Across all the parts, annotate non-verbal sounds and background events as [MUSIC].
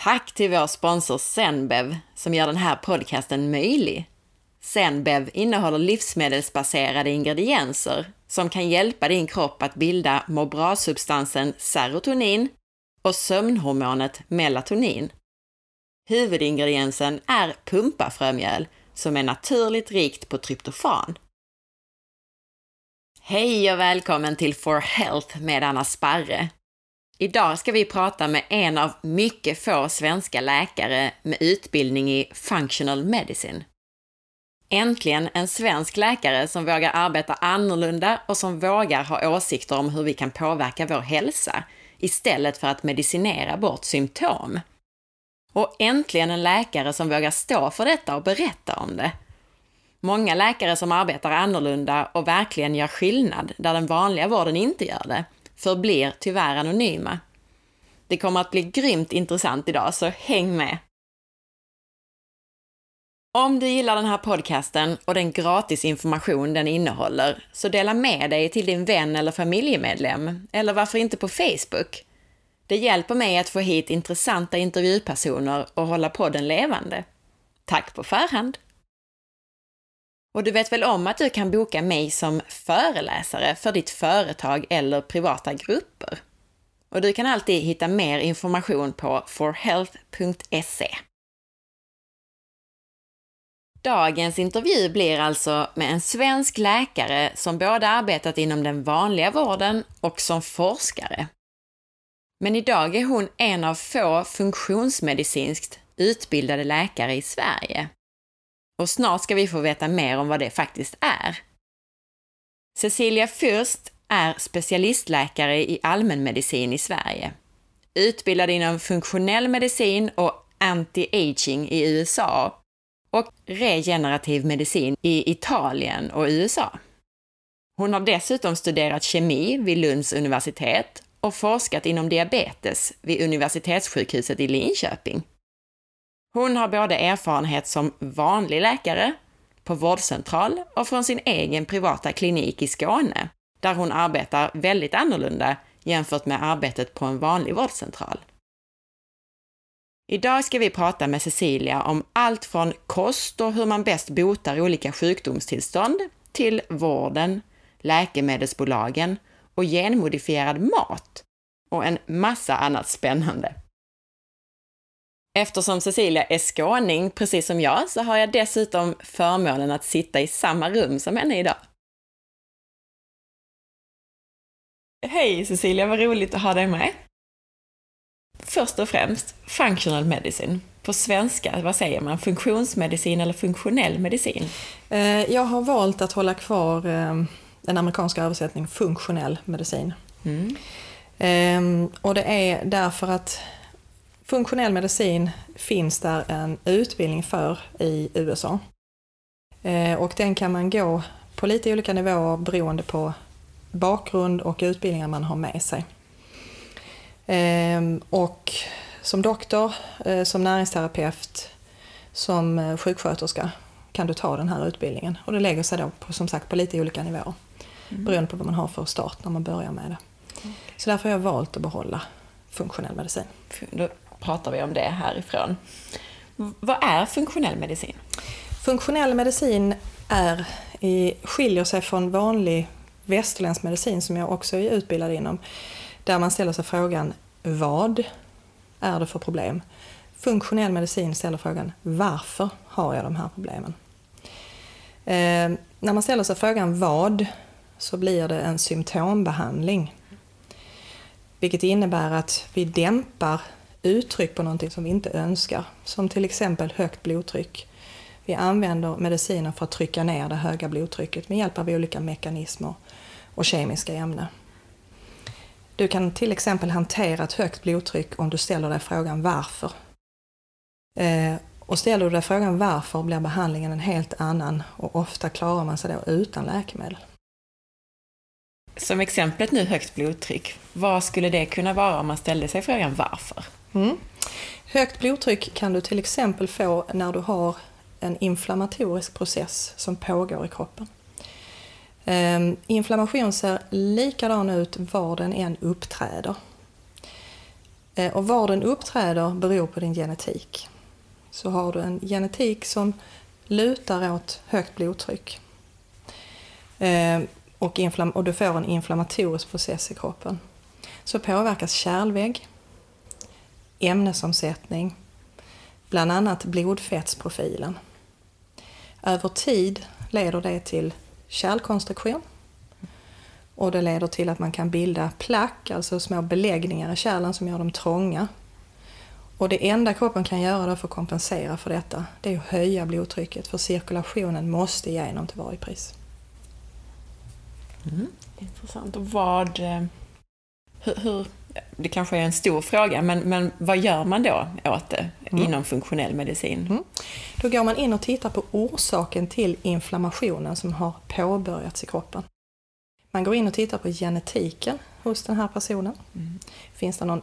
Tack till vår sponsor Zenbev som gör den här podcasten möjlig. Zenbev innehåller livsmedelsbaserade ingredienser som kan hjälpa din kropp att bilda må bra-substansen serotonin och sömnhormonet melatonin. Huvudingrediensen är pumpafrömjöl som är naturligt rikt på tryptofan. Hej och välkommen till For Health med Anna Sparre. Idag ska vi prata med en av mycket få svenska läkare med utbildning i Functional Medicine. Äntligen en svensk läkare som vågar arbeta annorlunda och som vågar ha åsikter om hur vi kan påverka vår hälsa istället för att medicinera bort symptom. Och äntligen en läkare som vågar stå för detta och berätta om det. Många läkare som arbetar annorlunda och verkligen gör skillnad där den vanliga vården inte gör det, förblir tyvärr anonyma. Det kommer att bli grymt intressant idag, så häng med! Om du gillar den här podcasten och den gratis information den innehåller, så dela med dig till din vän eller familjemedlem, eller varför inte på Facebook? Det hjälper mig att få hit intressanta intervjupersoner och hålla podden levande. Tack på förhand! Och du vet väl om att du kan boka mig som föreläsare för ditt företag eller privata grupper? Och du kan alltid hitta mer information på forhealth.se. Dagens intervju blir alltså med en svensk läkare som både arbetat inom den vanliga vården och som forskare. Men idag är hon en av få funktionsmedicinskt utbildade läkare i Sverige. Och snart ska vi få veta mer om vad det faktiskt är. Cecilia Fürst är specialistläkare i allmänmedicin i Sverige. Utbildad inom funktionell medicin och anti-aging i USA och regenerativ medicin i Italien och USA. Hon har dessutom studerat kemi vid Lunds universitet och forskat inom diabetes vid Universitetssjukhuset i Linköping. Hon har både erfarenhet som vanlig läkare, på vårdcentral och från sin egen privata klinik i Skåne, där hon arbetar väldigt annorlunda jämfört med arbetet på en vanlig vårdcentral. Idag ska vi prata med Cecilia om allt från kost och hur man bäst botar olika sjukdomstillstånd till vården, läkemedelsbolagen och genmodifierad mat och en massa annat spännande. Eftersom Cecilia är skåning, precis som jag, så har jag dessutom förmånen att sitta i samma rum som henne idag. Hej Cecilia, vad roligt att ha dig med. Först och främst, functional medicine. På svenska, vad säger man? Funktionsmedicin eller funktionell medicin? Eh, jag har valt att hålla kvar eh, den amerikanska översättningen funktionell medicin. Mm. Ehm, och det är därför att funktionell medicin finns där en utbildning för i USA. Eh, och den kan man gå på lite olika nivåer beroende på bakgrund och utbildningar man har med sig. Ehm, och som doktor, eh, som näringsterapeut, som eh, sjuksköterska kan du ta den här utbildningen. Och det lägger sig då på, som sagt på lite olika nivåer. Mm. Beroende på vad man har för start när man börjar med det. Okay. Så därför har jag valt att behålla funktionell medicin. Då pratar vi om det härifrån. Vad är funktionell medicin? Funktionell medicin är, skiljer sig från vanlig västerländsk medicin som jag också är utbildad inom. Där man ställer sig frågan vad är det för problem? Funktionell medicin ställer frågan varför har jag de här problemen? Eh, när man ställer sig frågan vad så blir det en symptombehandling. Vilket innebär att vi dämpar uttryck på någonting som vi inte önskar. Som till exempel högt blodtryck. Vi använder mediciner för att trycka ner det höga blodtrycket med hjälp av olika mekanismer och kemiska ämnen. Du kan till exempel hantera ett högt blodtryck om du ställer dig frågan varför. Eh, och ställer du dig frågan varför blir behandlingen en helt annan och ofta klarar man sig då utan läkemedel. Som exemplet nu högt blodtryck, vad skulle det kunna vara om man ställde sig frågan varför? Mm. Högt blodtryck kan du till exempel få när du har en inflammatorisk process som pågår i kroppen. Ehm, inflammation ser likadan ut var den än uppträder. Eh, och var den uppträder beror på din genetik. Så har du en genetik som lutar åt högt blodtryck ehm, och, och du får en inflammatorisk process i kroppen så påverkas kärlvägg, ämnesomsättning, bland annat blodfettsprofilen. Över tid leder det till kärlkonstruktion och det leder till att man kan bilda plack, alltså små beläggningar i kärlen som gör dem trånga. Och det enda kroppen kan göra för att kompensera för detta, det är att höja blodtrycket för cirkulationen måste igenom till varje pris. Mm. Intressant. Och vad... Eh, hur, hur, det kanske är en stor fråga, men, men vad gör man då åt det mm. inom funktionell medicin? Mm. Då går man in och tittar på orsaken till inflammationen som har påbörjats i kroppen. Man går in och tittar på genetiken hos den här personen. Mm. Finns det någon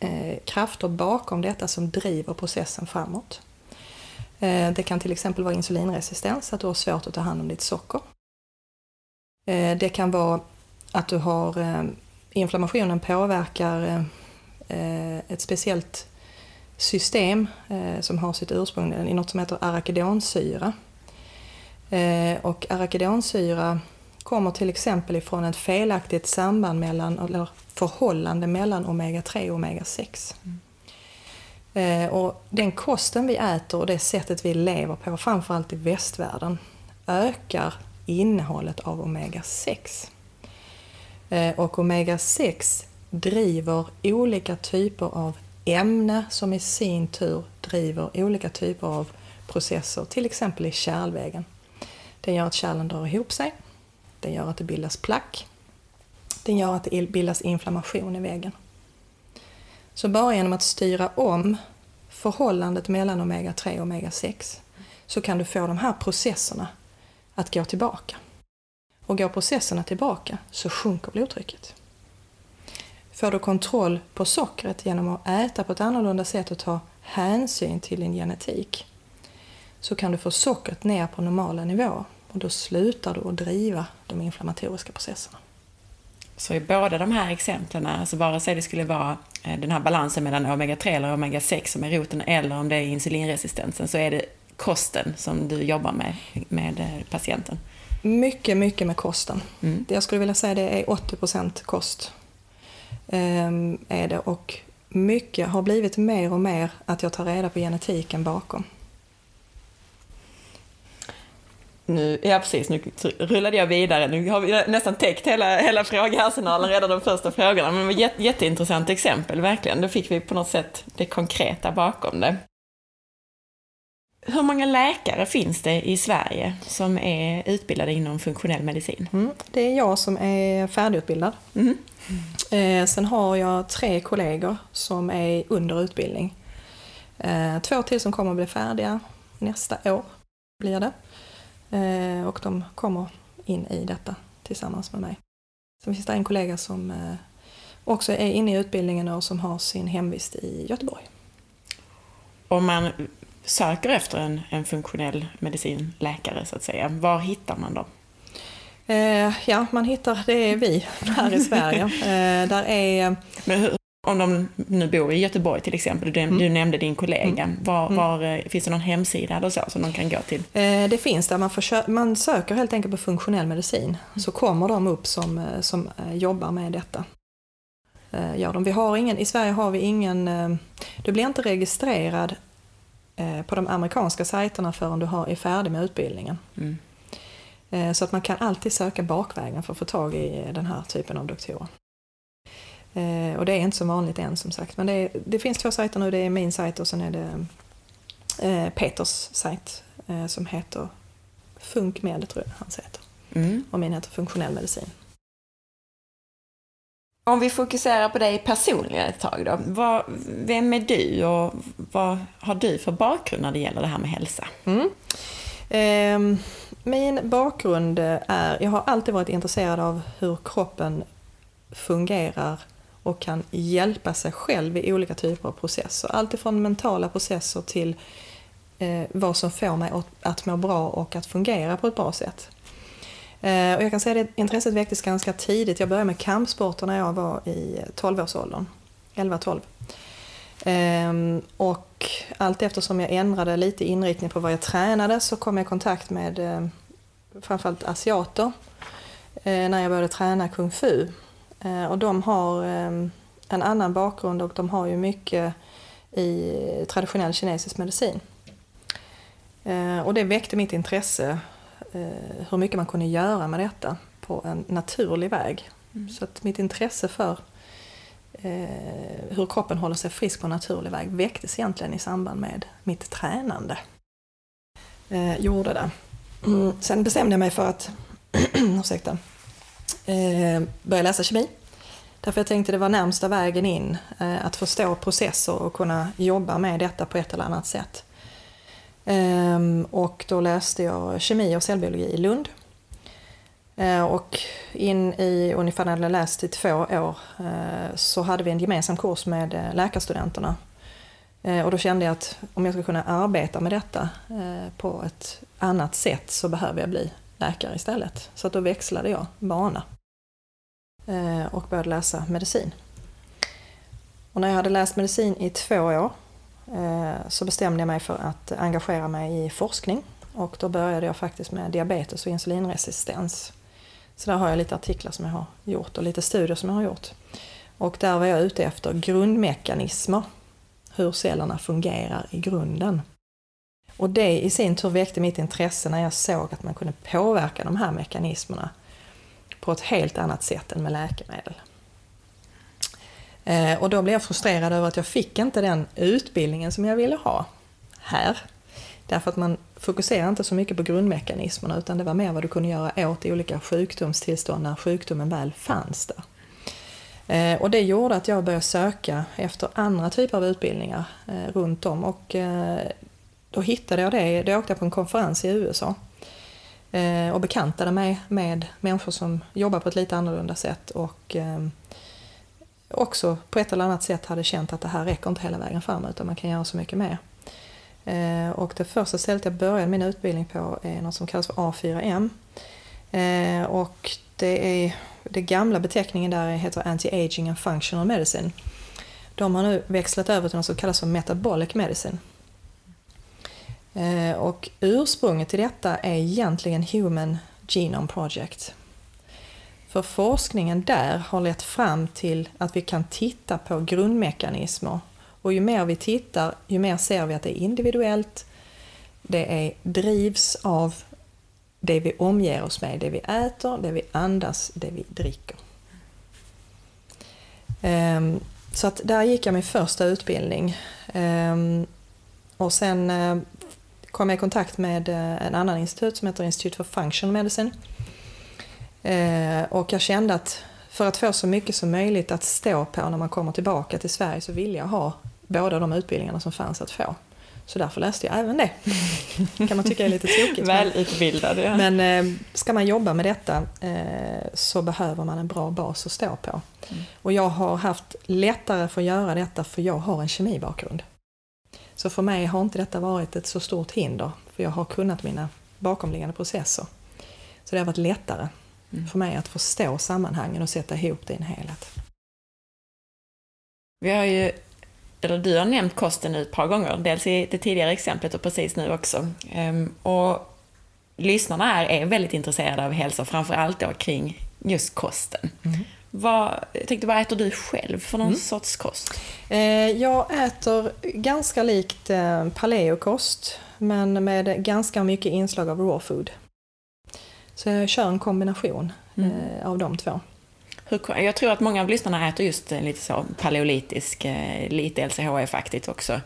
eh, krafter bakom detta som driver processen framåt? Eh, det kan till exempel vara insulinresistens, att du har svårt att ta hand om ditt socker. Eh, det kan vara att du har eh, inflammationen påverkar eh, ett speciellt system som har sitt ursprung i något som heter arachidonsyra. Och arachidonsyra kommer till exempel ifrån ett felaktigt samband mellan, eller förhållande mellan omega-3 och omega-6. Mm. Och den kosten vi äter och det sättet vi lever på, framförallt i västvärlden, ökar innehållet av omega-6. Eh, och omega-6 driver olika typer av ämne som i sin tur driver olika typer av processer, till exempel i kärlvägen. Den gör att kärlen drar ihop sig, den gör att det bildas plack, den gör att det bildas inflammation i väggen. Så bara genom att styra om förhållandet mellan omega-3 och omega-6 så kan du få de här processerna att gå tillbaka. Och går processerna tillbaka så sjunker blodtrycket. Får du kontroll på sockret genom att äta på ett annorlunda sätt och ta hänsyn till din genetik så kan du få sockret ner på normala nivåer och då slutar du att driva de inflammatoriska processerna. Så i båda de här exemplen, alltså vare sig det skulle vara eh, den här balansen mellan omega-3 eller omega-6 som är roten eller om det är insulinresistensen så är det kosten som du jobbar med, med eh, patienten? Mycket, mycket med kosten. Mm. Jag skulle vilja säga det är 80% kost. Ehm, är det. Och mycket har blivit mer och mer att jag tar reda på genetiken bakom. Nu, ja precis, nu rullade jag vidare. Nu har vi nästan täckt hela, hela frågearsenalen redan de första frågorna. Men det var ett jätteintressant exempel, verkligen. Då fick vi på något sätt det konkreta bakom det. Hur många läkare finns det i Sverige som är utbildade inom funktionell medicin? Mm, det är jag som är färdigutbildad. Mm. Eh, sen har jag tre kollegor som är under utbildning. Eh, två till som kommer att bli färdiga nästa år blir det. Eh, och de kommer in i detta tillsammans med mig. Sen finns det en kollega som eh, också är inne i utbildningen och som har sin hemvist i Göteborg. Om man söker efter en, en funktionell medicinläkare så att säga, var hittar man dem? Eh, ja, man hittar, det är vi här i Sverige. [LAUGHS] Eh, där är... Men hur, om de nu bor i Göteborg till exempel, du, mm. du nämnde din kollega, mm. var, mm. var, eh, finns det någon hemsida eller så som de kan gå till? Eh, det finns där, man, man söker helt enkelt på funktionell medicin, mm. så kommer de upp som, eh, som eh, jobbar med detta. Gör de. Vi har ingen, I Sverige har vi ingen, du blir inte registrerad på de amerikanska sajterna förrän du är färdig med utbildningen. Mm. Eh, så att man kan alltid söka bakvägen för att få tag i den här typen av doktorer. Eh, och det är inte så vanligt än som sagt. Men det, är, det finns två sajter nu, det är min sajt och sen är det Peters sajt som heter Funkmed, tror jag hans heter. Mm. Och min heter Funktionell medicin. Om vi fokuserar på dig personligen ett tag då. Vad, vem är du och vad har du för bakgrund när det gäller det här med hälsa? Mm. Eh, min bakgrund är, jag har alltid varit intresserad av hur kroppen fungerar och kan hjälpa sig själv i olika typer av processer. Alltifrån mentala processer till eh, vad som får mig att må bra och att fungera på ett bra sätt. Eh, och jag kan säga att intresset väcktes ganska tidigt. Jag började med kampsporter när jag var i 12-årsåldern. 11-12. Ehm, och allt eftersom jag ändrade lite inriktning på vad jag tränade så kom jag i kontakt med eh, framförallt asiater eh, när jag började träna kung fu. Eh, och de har eh, en annan bakgrund och de har ju mycket i traditionell kinesisk medicin. Eh, och det väckte mitt intresse hur mycket man kunde göra med detta på en naturlig väg. Mm. Så att mitt intresse för eh, hur kroppen håller sig frisk på en naturlig väg väcktes egentligen i samband med mitt tränande. Eh, gjorde det. Mm. Sen bestämde jag mig för att [CLEARS THROAT] ursäkta, eh, börja läsa kemi. Därför jag tänkte det var närmsta vägen in eh, att förstå processer och kunna jobba med detta på ett eller annat sätt. Ehm, och då läste jag kemi och cellbiologi i Lund. Ehm, och in i ungefär när jag hade läst i två år ehm, så hade vi en gemensam kurs med eh, läkarstudenterna. Eh, och då kände jag att om jag ska kunna arbeta med detta eh, på ett annat sätt så behöver jag bli läkare istället. Så då växlade jag bana och började läsa medicin. Och när jag hade läst medicin i två år Eh, så bestämde jag mig för att engagera mig i forskning och då började jag faktiskt med diabetes och insulinresistens. Så där har jag lite artiklar som jag har gjort och lite studier som jag har gjort. Och där var jag ute efter grundmekanismer, hur cellerna fungerar i grunden. Och det i sin tur väckte mitt intresse när jag såg att man kunde påverka de här mekanismerna på ett helt annat sätt än med läkemedel. Eh, och då blev jag frustrerad över att jag fick inte den utbildningen som jag ville ha här. Därför att man fokuserar inte så mycket på grundmekanismerna utan det var mer vad du kunde göra åt olika sjukdomstillstånd när sjukdomen väl fanns där. Eh, och det gjorde att jag började söka efter andra typer av utbildningar eh, runt om och eh, då hittade jag det, då åkte jag på en konferens i USA och bekantade mig med människor som jobbar på ett lite annorlunda sätt och också på ett eller annat sätt hade känt att det här räcker inte hela vägen fram utan man kan göra så mycket mer. Eh, och det första stället jag började min utbildning på är något som kallas för A4M. Eh, och det är, den gamla beteckningen där heter Anti-Aging and Functional Medicine. De har nu växlat över till något som kallas för Metabolic Medicine. Eh, och ursprunget till detta är egentligen Human Genome Project. För forskningen där har lett fram till att vi kan titta på grundmekanismer och ju mer vi tittar, ju mer ser vi att det är individuellt, det är, drivs av det vi omger oss med, det vi äter, det vi andas, det vi dricker. Ehm, så att där gick jag min första utbildning. Ehm, och sen eh, kom jag i kontakt med eh, en annan institut som heter Institute for Functional Medicine. Uh, och jag kände att för att få så mycket som möjligt att stå på när man kommer tillbaka till Sverige så vill jag ha båda de utbildningarna som fanns att få. Så därför läste jag även det. [LAUGHS] kan man tycka är lite tråkigt. Välutbildad, ja. Men eh, ska man jobba med detta eh, så behöver man en bra bas att stå på. Mm. Och jag har haft lättare för att göra detta för jag har en kemibakgrund. Så för mig har inte detta varit ett så stort hinder, för jag har kunnat mina bakomliggande processer. Så det har varit lättare mm. för mig att förstå sammanhangen och sätta ihop det i en helhet. Vi har ju eller du har nämnt kosten nu ett par gånger, dels i det tidigare exemplet och precis nu också. Ehm, och lyssnarna här är väldigt intresserade av hälsa, framför allt då kring just kosten. Mm. Vad, jag tänkte, vad äter du själv för någon mm. sorts kost? Eh, jag äter ganska likt eh, paleokost, men med ganska mycket inslag av raw food. Så jag kör en kombination mm. Eh, av de två. Jag tror att många av lyssnarna äter just lite så paleolitisk, eh, lite LCHF-aktigt också.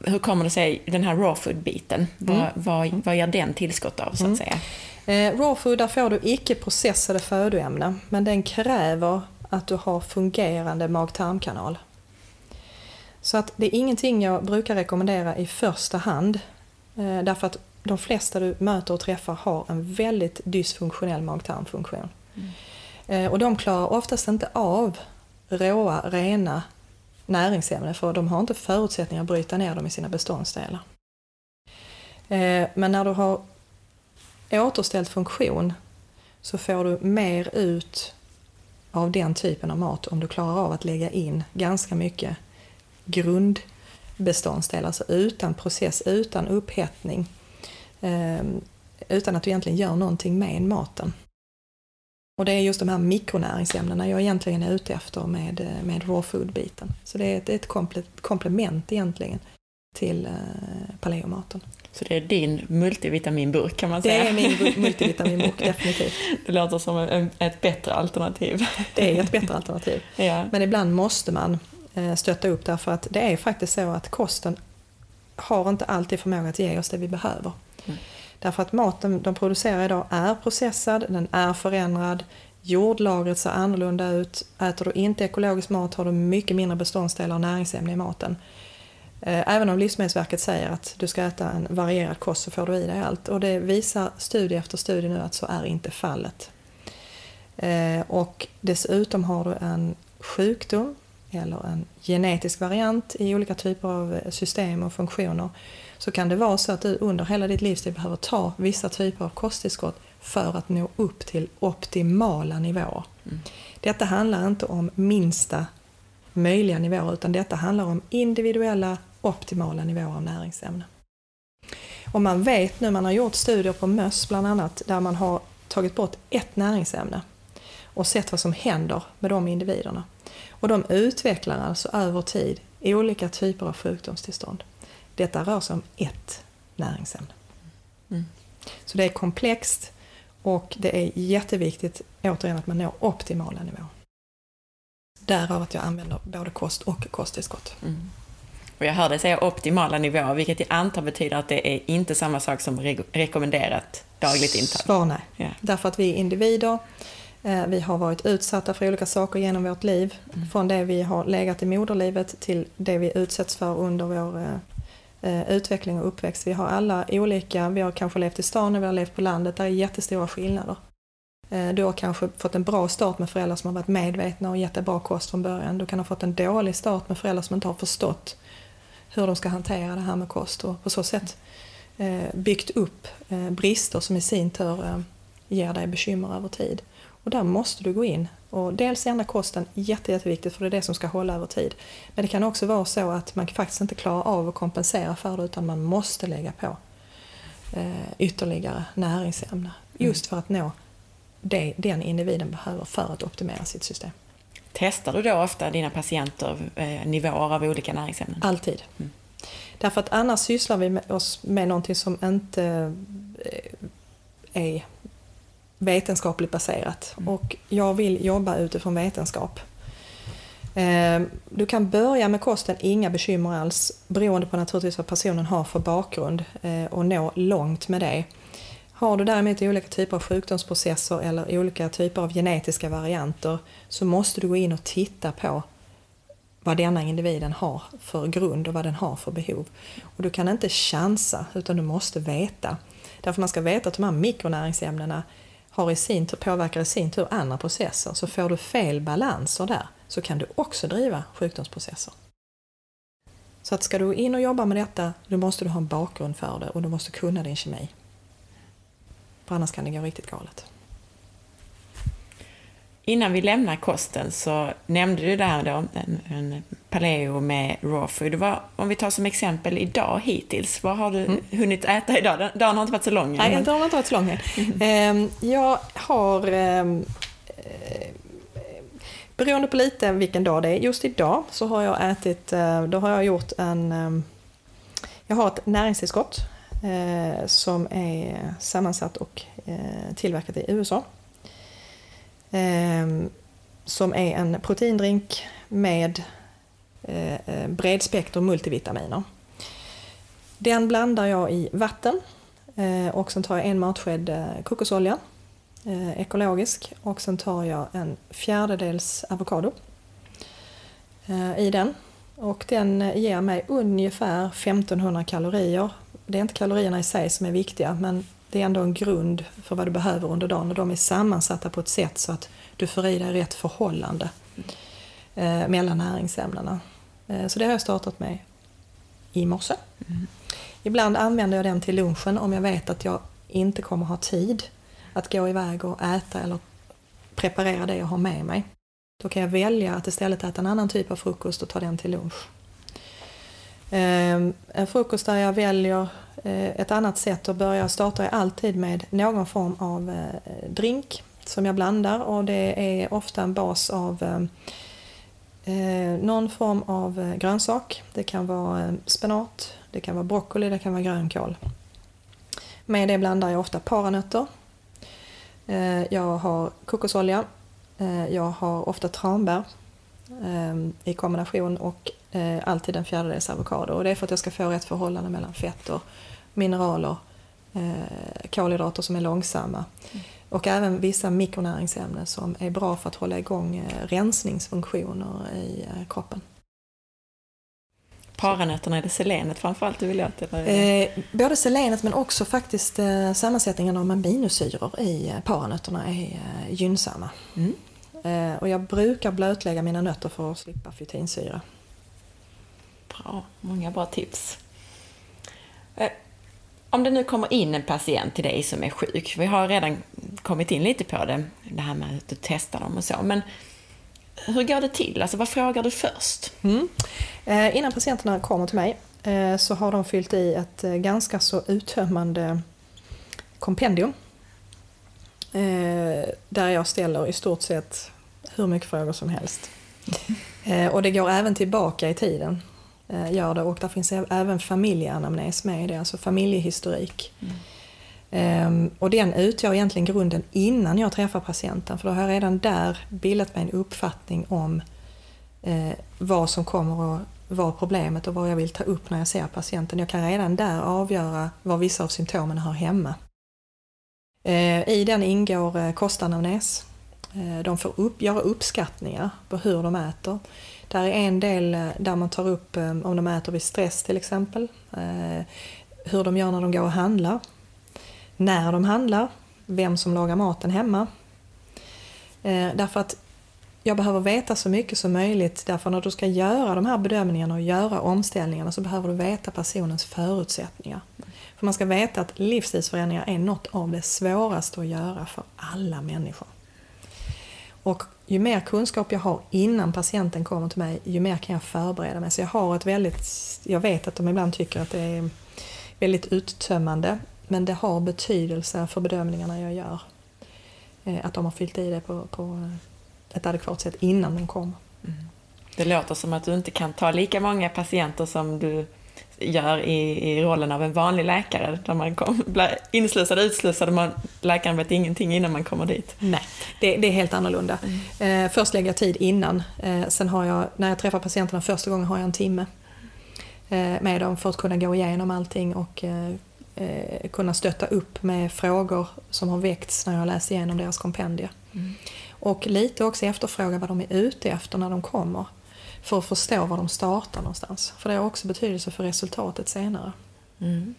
Hur kommer det sig, den här raw food-biten, mm. vad, vad, vad ger den tillskott av så att mm. säga? Eh, raw food, där får du icke processade födoämnen, men den kräver att du har fungerande mag-tarmkanal. Så att det är ingenting jag brukar rekommendera i första hand, eh, därför att de flesta du möter och träffar har en väldigt dysfunktionell mag-tarmfunktion. Mm. Eh, och de klarar oftast inte av råa, rena näringsämnen för de har inte förutsättningar att bryta ner dem i sina beståndsdelar. Eh, men när du har återställt funktion så får du mer ut av den typen av mat om du klarar av att lägga in ganska mycket grundbeståndsdelar, alltså utan process, utan upphettning, utan att du egentligen gör någonting med maten. Och det är just de här mikronäringsämnena jag egentligen är ute efter med, eh, med raw food-biten. Så det är ett, ett komplement egentligen till eh, paleomaten. Så det är din multivitaminburk kan man säga? Det är min [LAUGHS] multivitaminburk, definitivt. Det låter som en, ett bättre alternativ. Det är ett bättre alternativ. [LAUGHS] ja. Men ibland måste man eh, stötta upp därför att det är faktiskt så att kosten har inte alltid förmåga att ge oss det vi behöver. Mm. Därför att maten de producerar idag är processad, den är förändrad, jordlagret ser annorlunda ut. Äter du inte ekologisk mat har du mycket mindre beståndsdelar och näringsämnen i maten. Eh, även om Livsmedelsverket säger att du ska äta en varierad kost så får du i dig allt. Och det visar studie efter studie nu att så är inte fallet. Eh, och dessutom har du en sjukdom eller en genetisk variant i olika typer av system och funktioner så kan det vara så att du under hela ditt livstid behöver ta vissa typer av kosttillskott för att nå upp till optimala nivåer. Mm. Detta handlar inte om minsta möjliga nivåer utan detta handlar om individuella optimala nivåer av näringsämnen. Och man vet nu, man har gjort studier på möss bland annat, där man har tagit bort ett näringsämne och sett vad som händer med de individerna. Och de utvecklar alltså över tid olika typer av sjukdomstillstånd. Detta rör sig om ett näringsämne. Mm. Så det är komplext och det är jätteviktigt, återigen, att man når optimala nivåer. Därav att jag använder både kost och kosttillskott. Mm. Och jag hörde säga optimala nivåer, vilket jag antar betyder att det är inte samma sak som re rekommenderat dagligt intag. Svar nej. Ja. Därför att vi är individer, eh, vi har varit utsatta för olika saker genom vårt liv. Mm. Från det vi har legat i moderlivet till det vi utsätts för under vår eh, Eh, utveckling och uppväxt. Vi har alla olika, vi har kanske levt i stan och vi har levt på landet, där är jättestora skillnader. Eh, du har kanske fått en bra start med föräldrar som har varit medvetna och gett dig bra kost från början. Du kan ha fått en dålig start med föräldrar som inte har förstått hur de ska hantera det här med kost och på så sätt eh, byggt upp brister som i sin tur ger dig bekymmer över tid. Och där måste du gå in och dels ändra kosten, jätte, jätteviktigt för det är det som ska hålla över tid. Men det kan också vara så att man faktiskt inte klarar av att kompensera för det utan man måste lägga på ytterligare näringsämnen. Mm. Just för att nå det den individen behöver för att optimera sitt system. Testar du då ofta dina patienter eh, nivåer av olika näringsämnen? Alltid. Mm. Därför att annars sysslar vi med oss med någonting som inte eh, är vetenskapligt baserat. Mm. Och jag vill jobba utifrån vetenskap. Eh, du kan börja med kosten, inga bekymmer alls, beroende på naturligtvis vad personen har för bakgrund och nå långt med det. Har du däremot olika typer av sjukdomsprocesser eller olika typer av genetiska varianter så måste du gå in och titta på vad denna individen har för grund och vad den har för behov. Och du kan inte chansa utan du måste veta. Därför man ska veta att de här mikronäringsämnena har i sin tur, påverkar i sin tur andra processer. Så får du fel balanser där så kan du också driva sjukdomsprocesser. Så att ska du in och jobba med detta, då måste du ha en bakgrund för det och du måste kunna din kemi. För annars kan det gå riktigt galet. Innan vi lämnar kosten så nämnde du där då en, en paleo med raw food. Vad, om vi tar som exempel idag hittills, vad har du mm. hunnit äta idag? Dagen har inte varit så lång. Nej, men... dagen har inte varit så lång än. jag har ehm, eh, Beroende på lite vilken dag det är. Just idag så har jag ätit, eh, då har jag gjort en... Ehm, jag har ett näringstillskott eh, som är sammansatt och tillverkat i USA. Eh, som är en proteindrink med eh, eh bredspektrum multivitaminer. Den blandar jag i vatten eh, och sen tar jag en matsked eh, kokosolja, eh, ekologisk, och sen tar jag en fjärdedels avokado i den. Och den ger mig ungefär 1500 kalorier det är inte kalorierna i sig som är viktiga men det är ändå en grund för vad du behöver under dagen och de är sammansatta på ett sätt så att du får i dig rätt förhållande eh, mellan näringsämnena. Eh, så det har jag startat med i morse. Mm. Ibland använder jag den till lunchen om jag vet att jag inte kommer ha tid att gå iväg och äta eller preparera det jag har med mig. Då kan jag välja att istället äta en annan typ av frukost och ta den till lunch. Ehm, en frukost där jag väljer Eh, ett annat sätt att börja startar jag alltid med någon form av eh, drink som jag blandar och det är ofta en bas av eh, någon form av grönsak. Det kan vara spenat, det kan vara broccoli, det kan vara grönkål. Med det blandar jag ofta paranötter. Jag har kokosolja. Jag har ofta tranbär i kombination och alltid en fjärdedels avokado. Och det är för att jag ska få rätt förhållande mellan fett och mineraler, eh, kolhydrater som är långsamma mm. och även vissa mikronäringsämnen som är bra för att hålla igång eh, rensningsfunktioner i eh, kroppen. Paranötterna, är det selenet framförallt du vill åt? Eh, både selenet men också faktiskt sammansättningen av aminosyror i paranötterna är gynnsamma. Mm. Och jag brukar blötlägga mina nötter för att slippa fytinsyra. Bra, många bra tips. Om det nu kommer in en patient till dig som är sjuk, vi har redan kommit in lite på det, det här med att du testar dem och så, men hur går det till? Alltså vad frågar du först? Mm. Eh, innan patienterna kommer till mig eh, så har de fyllt i ett eh, ganska så uttömmande kompendium. Eh, där jag ställer i stort sett hur mycket frågor som helst. [LAUGHS] Eh, och det går även tillbaka i tiden. Eh, gör det och där finns även familjeanamnes med i det, alltså familjehistorik. Mm. Um, och den utgör egentligen grunden innan jag träffar patienten för då har jag redan där bildat mig en uppfattning om uh, vad som kommer att vara problemet och vad jag vill ta upp när jag ser patienten. Jag kan redan där avgöra var vissa av symptomen hör hemma. Uh, I den ingår kostanamnes. De får upp, göra uppskattningar på hur de äter. Där är en del eh, där man tar upp eh, om de äter vid stress till exempel. Eh, hur de gör när de går och handlar. När de handlar. Vem som lagar maten hemma. Därför att jag behöver veta så mycket som möjligt därför när du ska göra de här bedömningarna och göra omställningarna så behöver du veta personens förutsättningar. För man ska veta att livsstilsförändringar är något av det svåraste att göra för alla människor. Och ju mer kunskap jag har innan patienten kommer till mig, ju mer kan jag förbereda mig. Så jag har ett väldigt, jag vet att de ibland tycker att det är väldigt uttömmande, men det har betydelse för bedömningarna jag gör. Eh, att de har fyllt i det på, på ett adekvat sätt innan de kommer. Mm. Det låter som att du inte kan ta lika många patienter som du gör i, i rollen av en vanlig läkare, där man kom, blir inslussad och utslussad och man, läkaren vet ingenting innan man kommer dit. Nej, det, det är helt annorlunda. Mm. Eh, först lägger jag tid innan, eh, sen har jag, när jag träffar patienterna första gången har jag en timme eh, med dem för att kunna gå igenom allting och eh, eh, kunna stötta upp med frågor som har väckts när jag läst igenom deras kompendier. Mm. Och lite också efterfråga vad de är ute efter när de kommer för att förstå var de startar någonstans. För det har också betydelse för resultatet senare. Mm.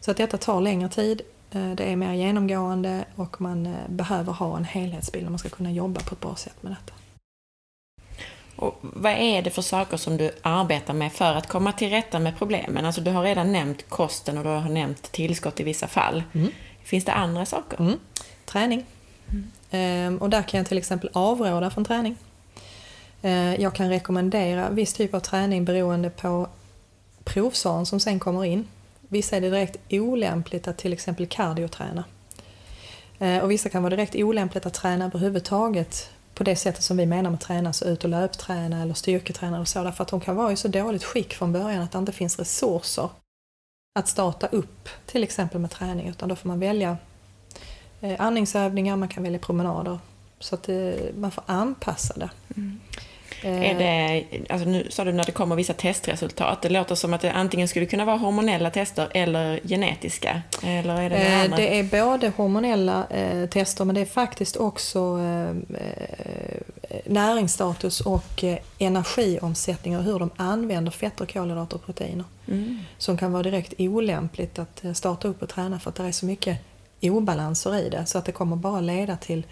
Så att detta tar längre tid, eh, det är mer genomgående och man eh, behöver ha en helhetsbild om man ska kunna jobba på ett bra sätt med detta. Och vad är det för saker som du arbetar med för att komma till rätta med problemen? Alltså du har redan nämnt kosten och du har nämnt tillskott i vissa fall. Mm. Finns det andra saker? Mm. Träning. Mm. Ehm, och där kan jag till exempel avråda från träning. Eh, jag kan rekommendera viss typ av träning beroende på provsvaren som sen kommer in. Vissa är det direkt olämpligt att till exempel kardioträna. Eh, och vissa kan vara direkt olämpligt att träna överhuvudtaget på det sättet som vi menar med träna, så ut och löpträna eller styrketräna och så, därför att de kan vara i så dåligt skick från början att det inte finns resurser att starta upp till exempel med träning, utan då får man välja eh, andningsövningar, man kan välja promenader, så att man får anpassa det. Mm. Är det, alltså nu sa du när det kommer vissa testresultat, det låter som att det antingen skulle kunna vara hormonella tester eller genetiska? Eller är det, det, eh, det är både hormonella eh, tester men det är faktiskt också eh, eh näringsstatus och eh, energiomsättning och hur de använder fetter, kolhydrater och proteiner. Mm. Som kan vara direkt olämpligt att eh, starta upp och träna för att det är så mycket obalanser i det så att det kommer bara leda till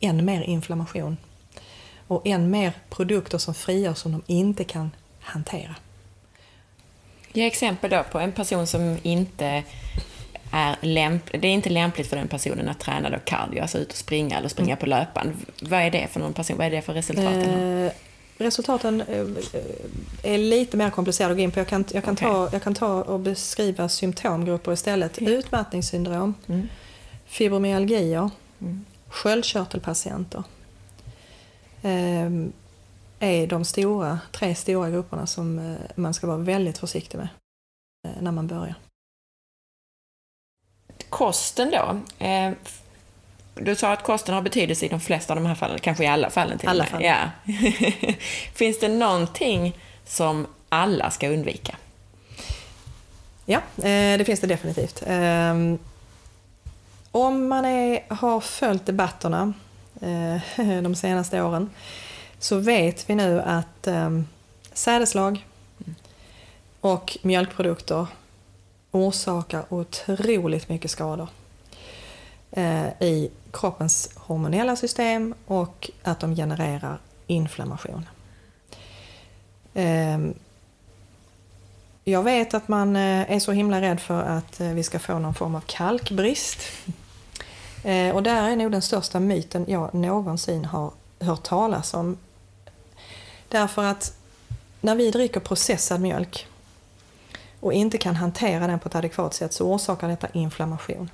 än mer inflammation och än mer produkter som frigörs som de inte kan hantera. Ge exempel då på en person som inte är lämp det är inte lämpligt för den personen att träna då cardio, alltså ut och springa eller springa på löpan. Vad är det för någon person? Vad är det för resultat? Eh, resultaten eh, är lite mer komplicerade att gå in på. Jag kan, jag kan, Okej. ta, jag kan ta och beskriva symptomgrupper istället. Utmattningssyndrom, Mm. fibromyalgier, Mm. sköldkörtelpatienter. Eh, är de stora, tre stora grupperna som eh, man ska vara väldigt försiktig med eh, när man börjar. Kosten då? Eh, du sa att kosten har betydelse i de flesta av de här fallen, kanske i alla fallen till och Alla med. fall. Ja. [LAUGHS] Finns det någonting som alla ska undvika? Ja, eh, det finns det definitivt. Ehm, Om man är, har följt debatterna Eh, [LAUGHS] de senaste åren så vet vi nu att ehm, sädeslag och mjölkprodukter orsakar otroligt mycket skador eh, i kroppens hormonella system och att de genererar inflammation. Ehm, jag vet att man eh, är så himla rädd för att vi ska få någon form av kalkbrist. Eh, Och där är nog den största myten jag någonsin har hört talas om. Därför att när vi dricker processad mjölk och inte kan hantera den på ett adekvat sätt så orsakar detta inflammation.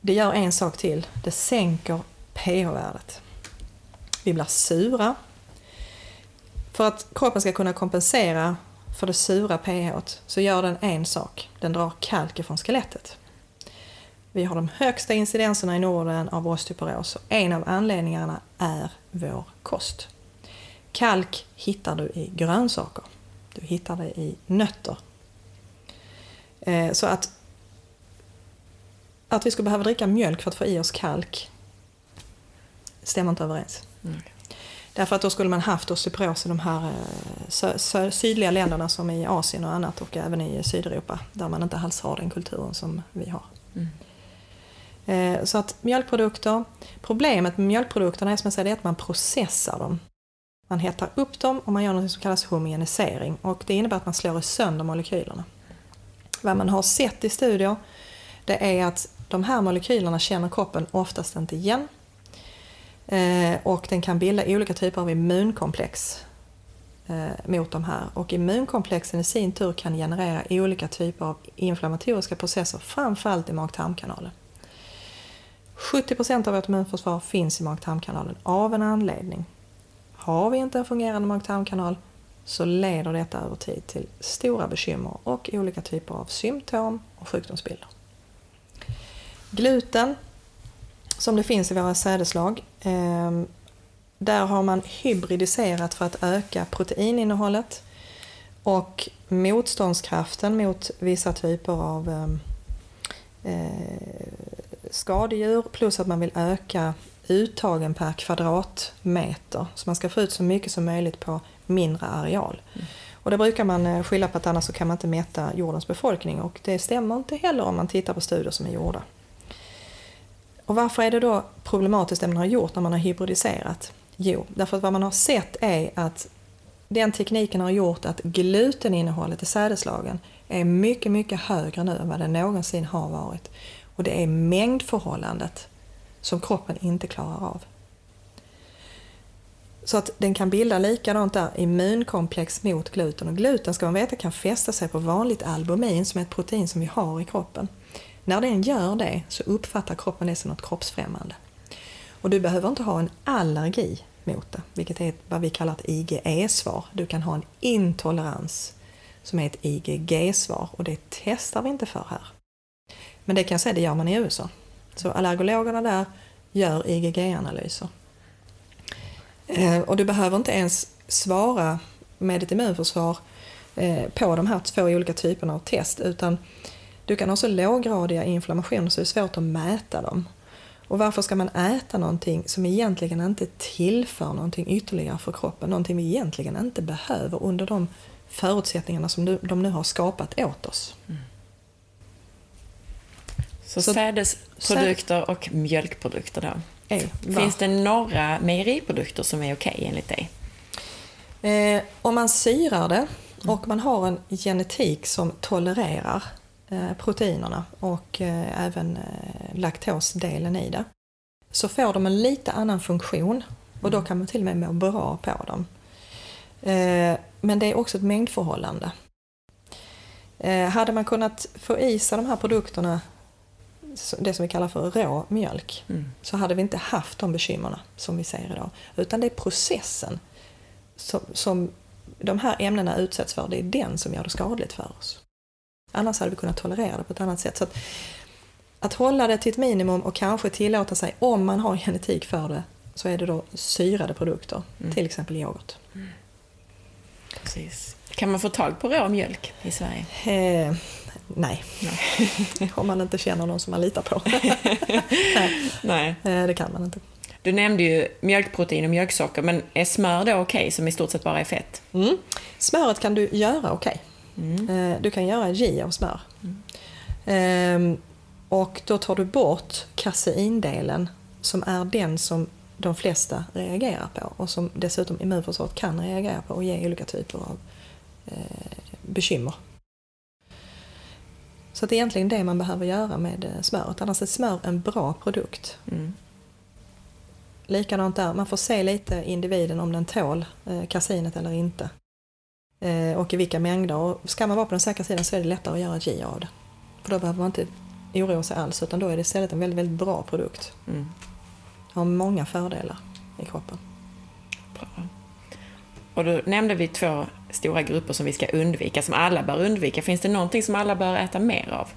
Det gör en sak till, det sänker pH-värdet. Vi blir sura. För att kroppen ska kunna kompensera för det sura pH så gör den en sak, den drar kalk ifrån skelettet. Vi har de högsta incidenserna i Norden av osteoporos och en av anledningarna är vår kost. Kalk hittar du i grönsaker. Du hittar det i nötter. Eh, Så att, att vi skulle behöva dricka mjölk för att få i oss kalk stämmer inte överens. Mm. Därför att då skulle man haft osteoporos i de här eh, sö- sö- sydliga länderna som i Asien och annat och även i Sydeuropa där man inte alls har den kulturen som vi har. Mm. Eh, så att mjölkprodukter, problemet med mjölkprodukterna är som jag säger, det är att man processar dem. Man hettar upp dem och man gör något som kallas homogenisering och det innebär att man slår sönder molekylerna. Vad man har sett i studier det är att de här molekylerna känner kroppen oftast inte igen eh, och den kan bilda olika typer av immunkomplex eh, mot de här. Och immunkomplexen i sin tur kan generera olika typer av inflammatoriska processer, framförallt i mag-tarmkanalen. 70% av vårt immunförsvar finns i mag-tarmkanalen av en anledning. Har vi inte en fungerande mag-tarmkanal så leder detta över tid till stora bekymmer och olika typer av symptom och sjukdomsbilder. Gluten som det finns i våra sädeslag. Ehm, där har man hybridiserat för att öka proteininnehållet och motståndskraften mot vissa typer av ehm, eh, skadedjur plus att man vill öka uttagen per kvadratmeter. Så man ska få ut så mycket som möjligt på mindre areal. Och det brukar man eh, skylla på att annars så kan man inte mäta jordens befolkning och det stämmer inte heller om man tittar på studier som är gjorda. Och varför är det då problematiskt det man har gjort när man har hybridiserat? Jo, därför att vad man har sett är att den tekniken har gjort att gluteninnehållet i sädeslagen är mycket, mycket högre nu än vad det någonsin har varit. Och det är mängdförhållandet som kroppen inte klarar av. Så att den kan bilda likadant där immunkomplex mot gluten. Och gluten ska man veta kan fästa sig på vanligt albumin som är ett protein som vi har i kroppen. När den gör det så uppfattar kroppen det som något kroppsfrämmande. Och du behöver inte ha en allergi mot det, vilket är vad vi kallar ett IgE-svar. Du kan ha en intolerans som är ett IgG-svar och det testar vi inte för här. Men det kan jag säga, det gör man i USA. Så allergologerna där gör IgG-analyser. Eh, och du behöver inte ens svara med ett immunförsvar eh, på de här två olika typerna av test utan du kan ha så låggradiga inflammationer så det är svårt att mäta dem. Och varför ska man äta någonting som egentligen inte tillför någonting ytterligare för kroppen? Någonting vi egentligen inte behöver under de förutsättningarna som de nu har skapat åt oss. Mm. Så, Så- sädesprodukter och mjölkprodukter då. Va? Finns det några mejeriprodukter som är okej enligt dig? Eh, om man syrar det och man har en genetik som tolererar eh, proteinerna och eh, även eh, laktosdelen i det, så får de en lite annan funktion och då kan man till och med må bra på dem. Eh, men det är också ett mängdförhållande. Eh, hade man kunnat få i sig de här produkterna, det som vi kallar för rå mjölk, Mm. så hade vi inte haft de bekymmerna som vi ser idag. Utan det är processen som, som de här ämnena utsätts för, det är den som gör det skadligt för oss. Annars hade vi kunnat tolerera det på ett annat sätt. Så att, att hålla det till ett minimum och kanske tillåta sig, om man har genetik för det, så är det då syrade produkter, Mm. till exempel yoghurt. Precis. Kan man få tag på rå mjölk i Sverige? Eh, nej, om man inte känner någon som man litar på. nej, [LAUGHS] Nej. eh, det kan man inte. Du nämnde ju mjölkprotein och mjölksocker, men är smör då okej, som i stort sett bara är fett? Mm. Smöret kan du göra okej. Mm. Eh, Du kan göra J av smör. Ehm, och då tar du bort kaseindelen som är den som de flesta reagerar på och som dessutom immunförsvaret kan reagera på och ge olika typer av eh, bekymmer. Så det är egentligen det man behöver göra med eh, smöret. Annars är smör en bra produkt. Mm. Likadant där, man får se lite individen om den tål eh, kasinet eller inte. Eh, och i vilka mängder. Och ska man vara på den säkra sidan så är det lättare att göra J av det. För då behöver man inte oroa sig alls utan då är det istället en väldigt, väldigt bra produkt. Mm. Har många fördelar i kroppen. Bra. Och då nämnde vi två stora grupper som vi ska undvika, som alla bör undvika. Finns det någonting som alla bör äta mer av?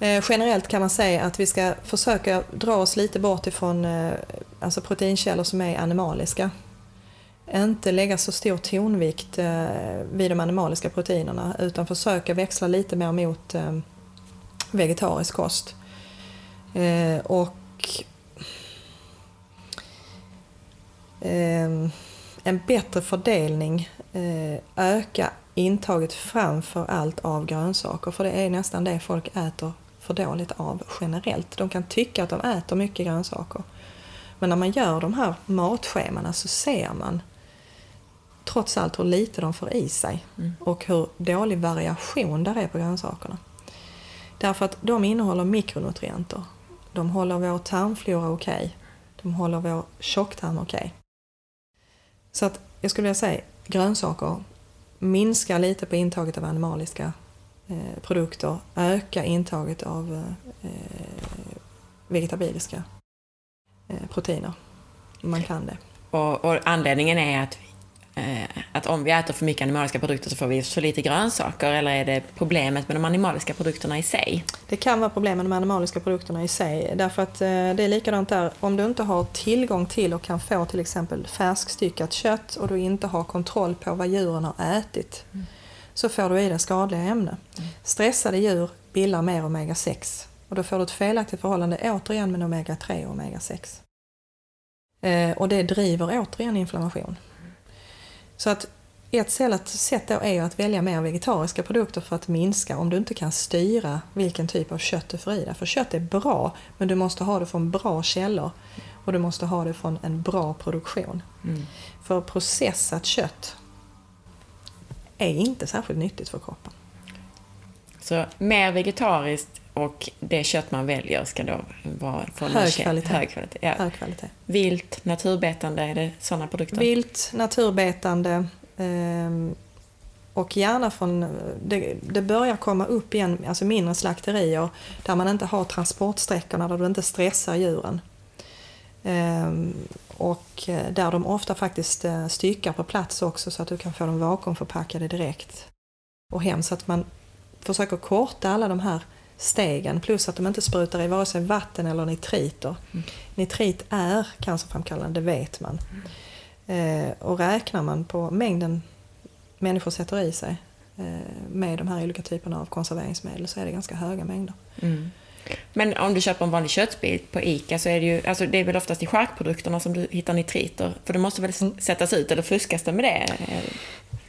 Eh, generellt kan man säga att vi ska försöka dra oss lite bort ifrån eh, alltså proteinkällor som är animaliska. Inte lägga så stor tonvikt eh, vid de animaliska proteinerna utan försöka växla lite mer mot vegetarisk kost. Och ehm, en bättre fördelning, eh, öka intaget framför allt av grönsaker för det är nästan det folk äter för dåligt av generellt. De kan tycka att de äter mycket grönsaker. Men när man gör de här matschemana så ser man trots allt hur lite de får i sig Mm. och hur dålig variation där är på grönsakerna. Därför att de innehåller mikronutrienter. De håller vår tarmflora okej. De håller vår tjocktarm okej. Så att jag skulle vilja säga grönsaker, minska lite på intaget av animaliska eh, produkter, öka intaget av eh, vegetabiliska eh, proteiner. Man kan det. Och, och anledningen är att, att om vi äter för mycket animaliska produkter så får vi så lite grönsaker, eller är det problemet med de animaliska produkterna i sig? Det kan vara problem med de animaliska produkterna i sig därför att eh, det är likadant där. Om du inte har tillgång till och kan få till exempel färskstyckat kött och du inte har kontroll på vad djuren har ätit så får du i dig skadliga ämnen. Stressade djur bildar mer omega-6 och då får du ett felaktigt förhållande återigen med omega-3 och omega-6. Eh, och det driver återigen inflammation. Så att ett sätt då är att välja mer vegetariska produkter för att minska om du inte kan styra vilken typ av kött du får i dig. För kött är bra, men du måste ha det från bra källor och du måste ha det från en bra produktion. Mm. För processat kött är inte särskilt nyttigt för kroppen. Så mer vegetariskt och det kött man väljer ska då vara från Hög kvalitet. Hög kvalitet. Ja. Hög kvalitet. Vilt, naturbetande, är det sådana produkter? Vilt, naturbetande ehm, och gärna från... Det, det börjar komma upp igen, alltså mindre slakterier där man inte har transportsträckorna, där du inte stressar djuren. Ehm, och eh, där de ofta faktiskt eh, styckar på plats också så att du kan få dem vakuumförpackade direkt och hem. Så att man försöker korta alla de här stegen plus att de inte sprutar i vare sig vatten eller nitriter. Mm. Nitrit är cancerframkallande, det vet man. Eh, och räknar man på mängden människor sätter i sig eh, med de här olika typerna av konserveringsmedel så är det ganska höga mängder. Mm. Men om du köper en vanlig köttbit på ICA så är det ju, alltså det är väl oftast i charkprodukterna som du hittar nitriter? För det måste väl Mm. sättas ut, eller fuskas det med det?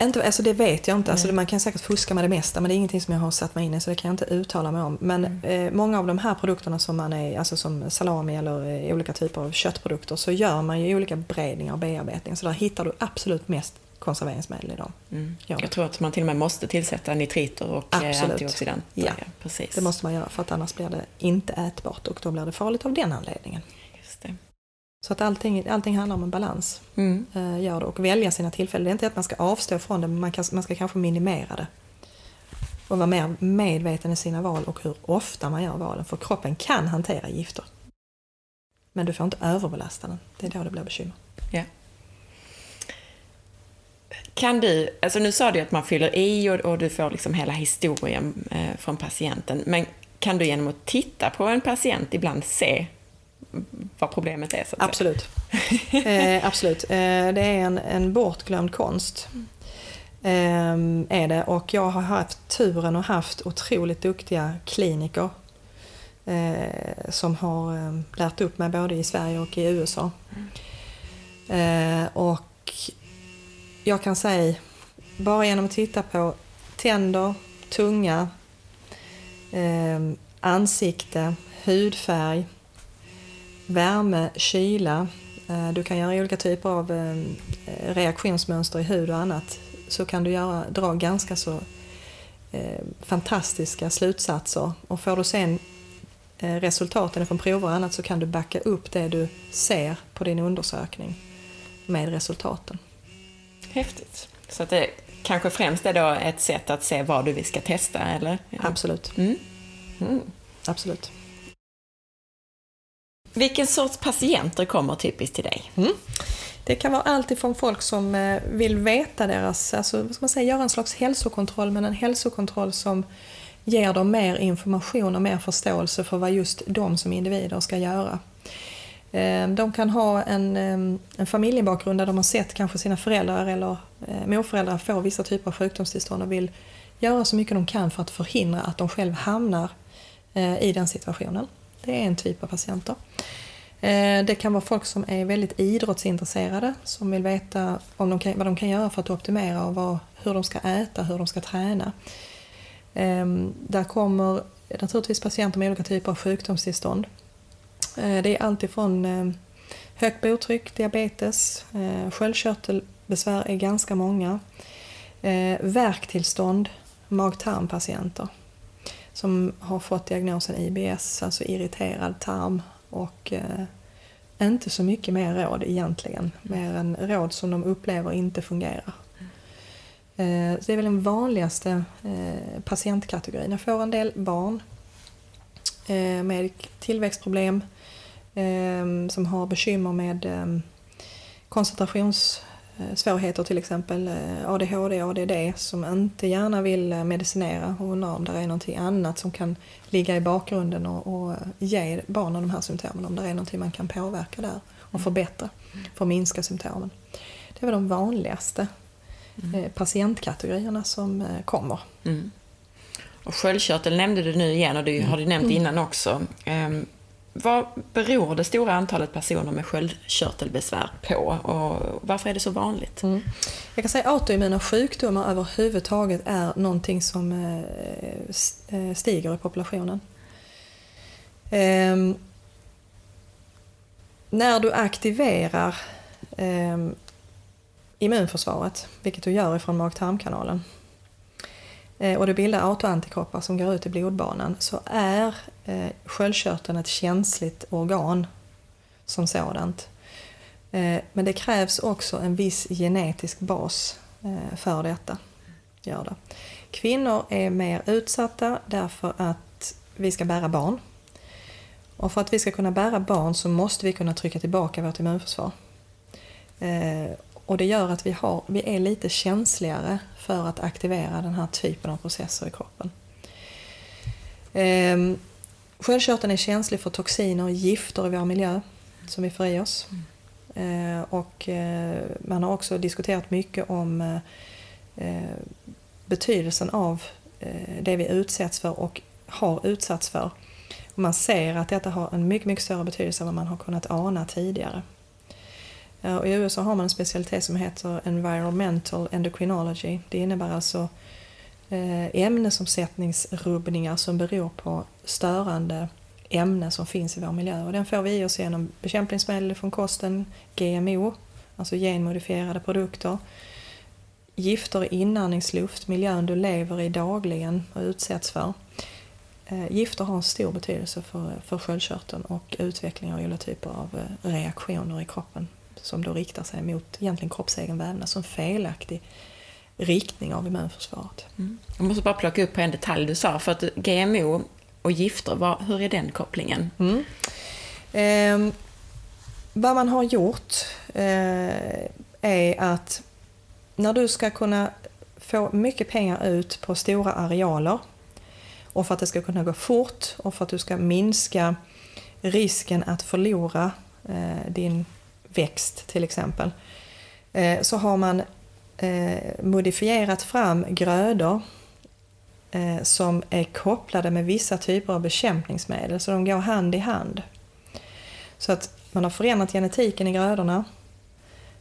Inte, alltså det vet jag inte. Alltså man kan säkert fuska med det mesta men det är ingenting som jag har satt mig in i så det kan jag inte uttala mig om. Men eh, många av de här produkterna som man är, alltså som salami eller eh, olika typer av köttprodukter så gör man ju olika beredningar och bearbetning. Så där hittar du absolut mest konserveringsmedel i dem. Mm. Ja. Jag tror att man till och med måste tillsätta nitriter och eh, Absolut. antioxidanter. Ja. precis. Det måste man göra för att annars blir det inte ätbart och då blir det farligt av den anledningen. Så att allting, allting handlar om en balans. Mm. Eh, gör det och välja sina tillfällen. Det är inte att man ska avstå från det men man, kan, man ska kanske minimera det. Och vara mer medveten i sina val och hur ofta man gör valen. För kroppen kan hantera gifter. Men du får inte överbelasta den. Det är då det blir bekymmer. Ja. Kan du, alltså nu sa du att man fyller i och, och du får liksom hela historien eh, från patienten, men kan du genom att titta på en patient ibland se vad problemet är? Så att Absolut. [LAUGHS] eh, absolut. Eh, det är en, en bortglömd konst. Eh, är det. Och jag har haft turen och haft otroligt duktiga kliniker eh, som har eh, lärt upp mig både i Sverige och i USA. Eh, och jag kan säga, bara genom att titta på tänder, tunga, eh, ansikte, hudfärg, värme, kyla. eh, Du kan göra olika typer av eh, reaktionsmönster i hud och annat. Så kan du göra, dra ganska så eh, fantastiska slutsatser. Och får du sen resultaten från prover och annat så kan du backa upp det du ser på din undersökning med resultaten. Häftigt. Så att det kanske främst är då ett sätt att se vad du vi ska testa, eller? Absolut. Mm. Mm. Absolut. Vilken sorts patienter kommer typiskt till dig? Mm. Det kan vara allt ifrån folk som eh, vill veta deras, alltså vad ska man säga, göra en slags hälsokontroll, men en hälsokontroll som ger dem mer information och mer förståelse för vad just de som individer ska göra. Eh, de kan ha en, eh, en familjebakgrund där de har sett kanske sina föräldrar eller morföräldrar få vissa typer av sjukdomstillstånd och vill göra så mycket de kan för att förhindra att de själv hamnar i den situationen. Det är en typ av patienter. Eh, det kan vara folk som är väldigt idrottsintresserade som vill veta om de kan, vad de kan göra för att optimera och vad, hur de ska äta, hur de ska träna. Ehm, där kommer naturligtvis patienter med olika typer av sjukdomstillstånd. Eh, det är alltifrån eh, högt blodtryck, diabetes, sköldkörtelbesvär är ganska många. Värktillstånd, mag-tarmpatienter som har fått diagnosen IBS, alltså irriterad tarm och eh, inte så mycket mer råd egentligen, mer än råd som de upplever inte fungerar. Eh, så det är väl den vanligaste eh, patientkategorin. Jag får en del barn eh, med tillväxtproblem eh, som har bekymmer med eh, koncentrationssvårigheter till exempel, eh, ADHD, ADD som inte gärna vill eh, medicinera och undrar om det är någonting annat som kan ligga i bakgrunden och, och ge barnen de här symptomen, om det är någonting man kan påverka där och förbättra för att minska symptomen. Det är väl de vanligaste eh, patientkategorierna som eh, kommer. Mm. Och sköldkörtel nämnde du nu igen och det har du nämnt innan också. Vad beror det stora antalet personer med sköldkörtelbesvär på och varför är det så vanligt? Mm. Jag kan säga att autoimmuna sjukdomar överhuvudtaget är någonting som eh, eh, stiger i populationen. Ehm, när du aktiverar ehm, immunförsvaret, vilket du gör ifrån mag-tarmkanalen, Eh, och du bildar autoantikroppar som går ut i blodbanan, så är eh, sköldkörteln ett känsligt organ som sådant. Eh, men det krävs också en viss genetisk bas för detta. Gör det. Kvinnor är mer utsatta därför att vi ska bära barn. Och för att vi ska kunna bära barn så måste vi kunna trycka tillbaka vårt immunförsvar. Och det gör att vi, har, vi är lite känsligare för att aktivera den här typen av processer i kroppen. Eh, Sköldkörteln är känslig för toxiner och gifter i vår miljö som vi får i oss. Eh, och eh, man har också diskuterat mycket om eh, betydelsen av eh, det vi utsätts för och har utsatts för. Och man ser att detta har en mycket, mycket större betydelse än vad man har kunnat ana tidigare. Eh, och I USA har man en specialitet som heter Environmental Endocrinology. Det innebär alltså eh, ämnesomsättningsrubbningar som beror på störande ämnen som finns i vår miljö. Och den får vi i oss genom bekämpningsmedel från kosten, GMO, alltså genmodifierade produkter, gifter i inandningsluft, miljön du lever i dagligen och utsätts för. Eh, gifter har en stor betydelse för, för sköldkörteln och utveckling av olika typer av reaktioner i kroppen som då riktar sig mot egentligen kroppsegen vävnad som felaktig riktning av immunförsvaret. Mm. Jag måste bara plocka upp på en detalj du sa, för att GMO och gifter, vad, hur är den kopplingen? Mm. Eh, vad man har gjort eh, är att när du ska kunna få mycket pengar ut på stora arealer och för att det ska kunna gå fort och för att du ska minska risken att förlora eh, din växt till exempel eh, så har man eh, modifierat fram grödor eh, som är kopplade med vissa typer av bekämpningsmedel så de går hand i hand. Så att man har förändrat genetiken i grödorna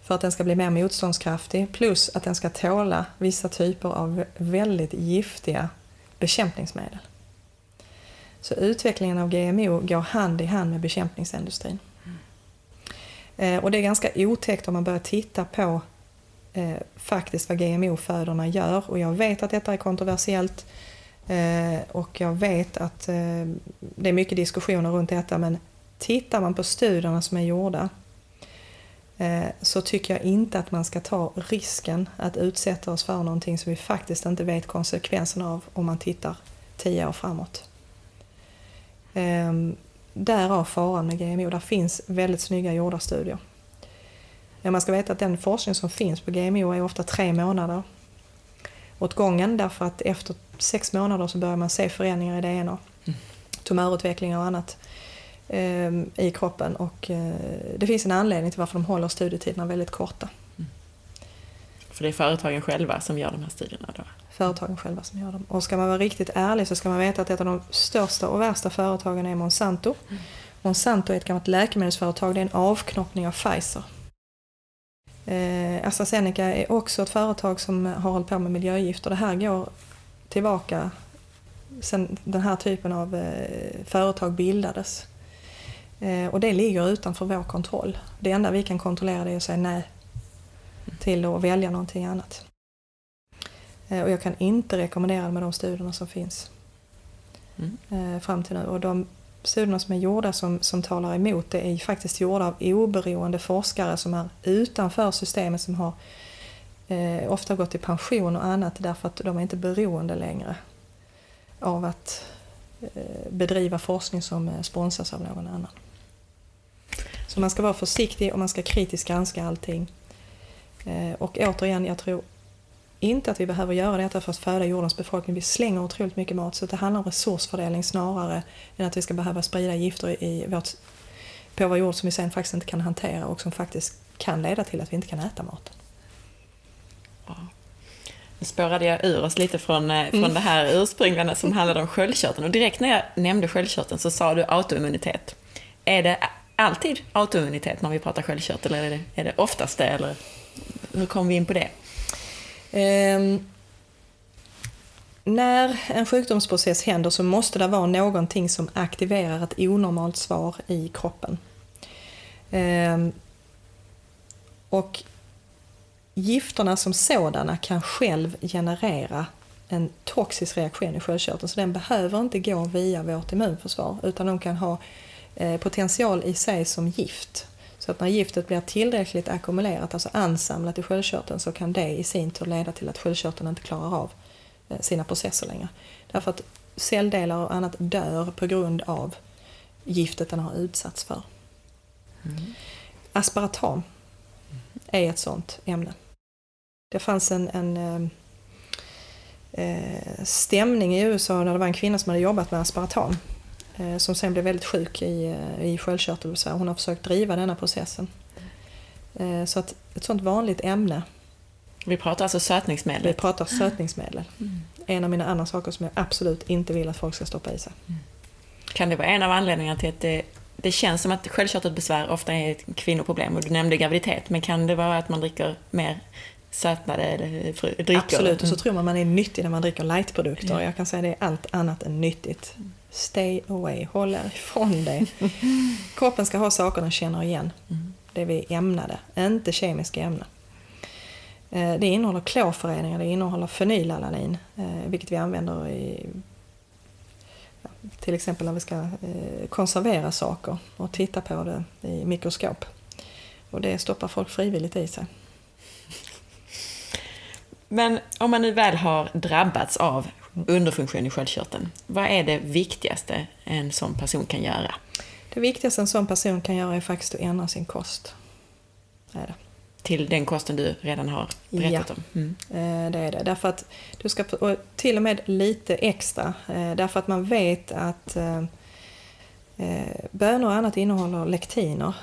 för att den ska bli mer motståndskraftig plus att den ska tåla vissa typer av väldigt giftiga bekämpningsmedel. Så utvecklingen av GMO går hand i hand med bekämpningsindustrin. Eh, och det är ganska otäckt om man börjar titta på eh, faktiskt vad GMO-födorna gör och jag vet att detta är kontroversiellt eh, och jag vet att eh, det är mycket diskussioner runt detta men tittar man på studierna som är gjorda eh, så tycker jag inte att man ska ta risken att utsätta oss för någonting som vi faktiskt inte vet konsekvenserna av om man tittar tio år framåt. Ehm, Ehm, därav faran med GMO. Där finns väldigt snygga gjorda studier. Man ska veta att den forskning som finns på GMO är ofta tre månader åt gången därför att efter sex månader så börjar man se förändringar i DNA. Mm. Tumörutveckling och annat eh, i kroppen och eh, det finns en anledning till varför de håller studietiderna väldigt korta. Mm. För det är företagen själva som gör de här studierna då? Företagen själva som gör dem. Och ska man vara riktigt ärlig så ska man veta att ett av de största och värsta företagen är Monsanto. Mm. Monsanto är ett gammalt läkemedelsföretag, det är en avknoppning av Pfizer. Eh, AstraZeneca är också ett företag som har hållit på med miljögifter. Det här går tillbaka sen den här typen av eh, företag bildades. Eh, och det ligger utanför vår kontroll. Det enda vi kan kontrollera är att säga nej till att välja någonting annat. Eh, och jag kan inte rekommendera med de studierna som finns mm. Eh, fram till nu. Och de studierna som är gjorda som, som talar emot det är faktiskt gjorda av oberoende forskare som är utanför systemet som har eh, ofta gått i pension och annat därför att de är inte beroende längre av att eh, bedriva forskning som eh, sponsras av någon annan. Så man ska vara försiktig och man ska kritiskt granska allting. Och återigen, jag tror inte att vi behöver göra detta för att föda jordens befolkning. Vi slänger otroligt mycket mat så det handlar om resursfördelning snarare än att vi ska behöva sprida gifter i vårt, på vår jord som vi sen faktiskt inte kan hantera och som faktiskt kan leda till att vi inte kan äta maten. Ja. Nu spårade jag ur oss lite från, eh, från mm. det här ursprungliga som handlade om sköldkörteln och direkt när jag nämnde sköldkörteln så sa du autoimmunitet. Är det alltid autoimmunitet när vi pratar sköldkörtel eller är det, är det oftast det eller hur kom vi in på det? Eh, när en sjukdomsprocess händer så måste det vara någonting som aktiverar ett onormalt svar i kroppen. Eh, och gifterna som sådana kan själv generera en toxisk reaktion i sköldkörteln så den behöver inte gå via vårt immunförsvar utan de kan ha eh, potential i sig som gift. Så att när giftet blir tillräckligt ackumulerat, alltså ansamlat i sköldkörteln, så kan det i sin tur leda till att sköldkörteln inte klarar av eh, sina processer längre. Därför att celldelar och annat dör på grund av giftet den har utsatts för. Mm. Aspartam är ett sådant ämne. Det fanns en, en eh, eh stämning i USA när det var en kvinna som hade jobbat med aspartam som sen blev väldigt sjuk i, eh, i sköldkörtelbesvär. Hon har försökt driva denna processen. Eh, så att ett sådant vanligt ämne. Vi pratar alltså sötningsmedel? Vi pratar sötningsmedel. Mm. En av mina andra saker som jag absolut inte vill att folk ska stoppa i sig. Mm. Kan det vara en av anledningarna till att det, det känns som att sköldkörtelbesvär ofta är ett kvinnoproblem? Och du nämnde graviditet, men kan det vara att man dricker mer sötnade drycker? Absolut, och så mm. tror man man är nyttig när man dricker lightprodukter. Mm. Jag kan säga att det är allt annat än nyttigt. Stay away, håll ifrån dig. [LAUGHS] Kroppen ska ha saker den känner igen. Mm. Det vi ämnade, inte kemiska ämnen. Eh, det innehåller klorföreningar, det innehåller fenylalanin, eh, vilket vi använder i till exempel när vi ska eh, konservera saker och titta på det i mikroskop. Och det stoppar folk frivilligt i sig. Men om man nu väl har drabbats av underfunktion i sköldkörteln, vad är det viktigaste en sån person kan göra? Det viktigaste en sån person kan göra är faktiskt att ändra sin kost. Det är det. Till den kosten du redan har berättat Ja. om? Mm. Eh, Det är det. Därför att du ska, och till och med lite extra. eh, Därför att man vet att eh, bönor och annat innehåller lektiner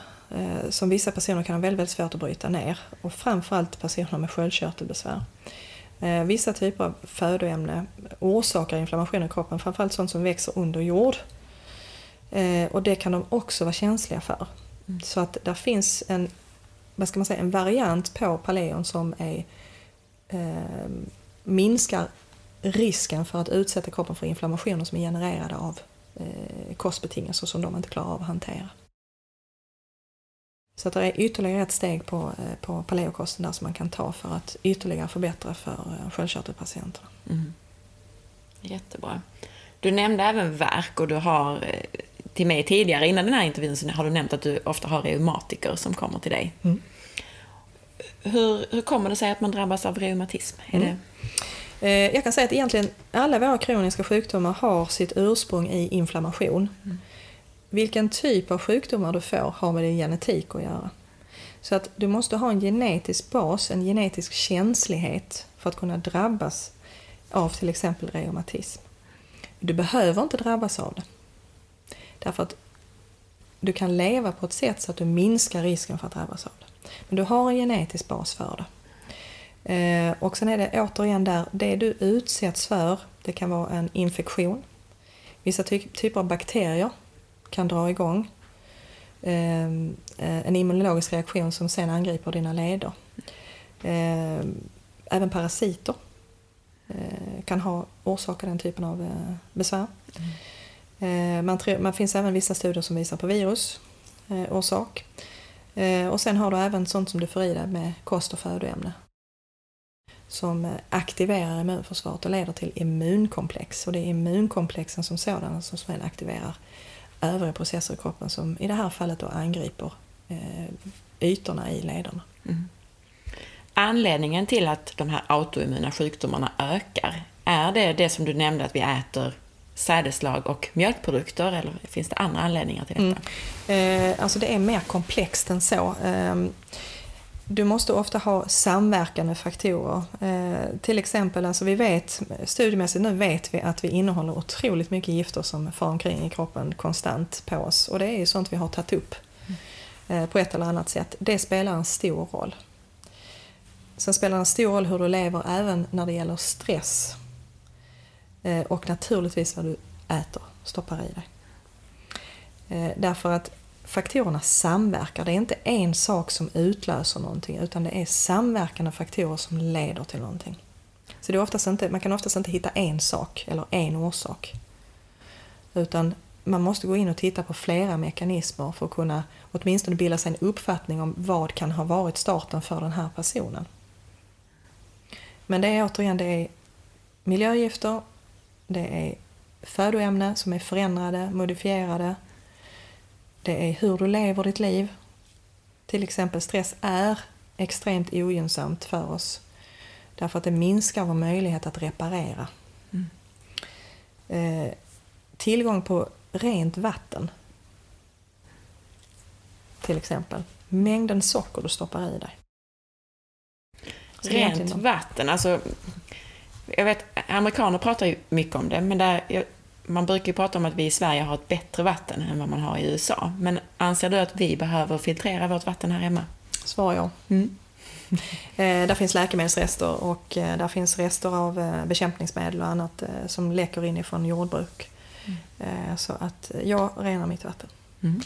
som vissa personer kan ha väldigt, väldigt svårt att bryta ner. Och framförallt personer med sköldkörtelbesvär. Eh, Vissa typer av födoämne orsakar inflammation i kroppen, framförallt sånt som växer under jord. Eh, Och det kan de också vara känsliga för. Så att där finns en, vad ska man säga, en variant på Paleon som är eh, minskar risken för att utsätta kroppen för inflammationer som är genererade av eh, kostbetingelser som de inte klarar av att hantera. Så att det är ytterligare ett steg på, eh, på paleokosten där som man kan ta för att ytterligare förbättra för eh, sköldkörtelpatienterna. Mm. Jättebra. Du nämnde även värk och du har eh, till mig tidigare innan den här intervjun så har du nämnt att du ofta har reumatiker som kommer till dig. Mm. Hur, hur kommer det sig att man drabbas av reumatism? Mm. Eh, Jag kan säga att egentligen alla våra kroniska sjukdomar har sitt ursprung i inflammation. Vilken typ av sjukdomar du får har med din genetik att göra. Så att du måste ha en genetisk bas, en genetisk känslighet för att kunna drabbas av till exempel reumatism. Du behöver inte drabbas av det. Därför att du kan leva på ett sätt så att du minskar risken för att drabbas av det. Men du har en genetisk bas för det. Eh, och sen är det återigen där, det du utsätts för, det kan vara en infektion. Vissa ty- typer av bakterier kan dra igång eh, eh, en immunologisk reaktion som sen angriper dina leder. Eh, även parasiter eh, kan ha orsaka den typen av eh, besvär. Eh, man, man finns även vissa studier som visar på virus orsak. Eh, och sen har du även sånt som du får i dig med kost och födoämne som aktiverar immunförsvaret och leder till immunkomplex. Och det är immunkomplexen som sådana som sen aktiverar övriga processer i kroppen som i det här fallet då angriper eh, ytorna i lederna. Mm. Anledningen till att de här autoimmuna sjukdomarna ökar, är det det som du nämnde att vi äter sädeslag och mjölkprodukter eller finns det andra anledningar till detta? Eh, alltså det är mer komplext än så. Eh, du måste ofta ha samverkande faktorer. Eh, till exempel, alltså vi vet, studiemässigt nu vet vi att vi innehåller otroligt mycket gifter som far omkring i kroppen konstant på oss. Och det är ju sånt vi har tagit upp eh, på ett eller annat sätt. Det spelar en stor roll. Sen spelar det en stor roll hur du lever även när det gäller stress. Eh, och naturligtvis vad du äter, stoppar i dig. Eh, Därför att faktorerna samverkar. Det är inte en sak som utlöser någonting utan det är samverkande faktorer som leder till någonting. Så det är oftast inte, man kan oftast inte hitta en sak eller en orsak. Utan man måste gå in och titta på flera mekanismer för att kunna åtminstone bilda sig en uppfattning om vad kan ha varit starten för den här personen. Men det är återigen det är miljögifter, det är födoämnen som är förändrade, modifierade. Det är hur du lever ditt liv. Till exempel stress är extremt ogynnsamt för oss. Därför att det minskar vår möjlighet att reparera. Mm. Eh, tillgång på rent vatten. Till exempel. Mängden socker du stoppar i dig. Så Rent vatten, alltså... Jag vet, amerikaner pratar ju mycket om det, men där, jag, man brukar ju prata om att vi i Sverige har ett bättre vatten än vad man har i USA. Men anser du att vi behöver filtrera vårt vatten här hemma? Svar ja. Mm. [LAUGHS] Eh, där finns läkemedelsrester och eh, där finns rester av eh, bekämpningsmedel och annat eh, som läcker inifrån jordbruk. Eh, så att eh, jag renar mitt vatten. Mm.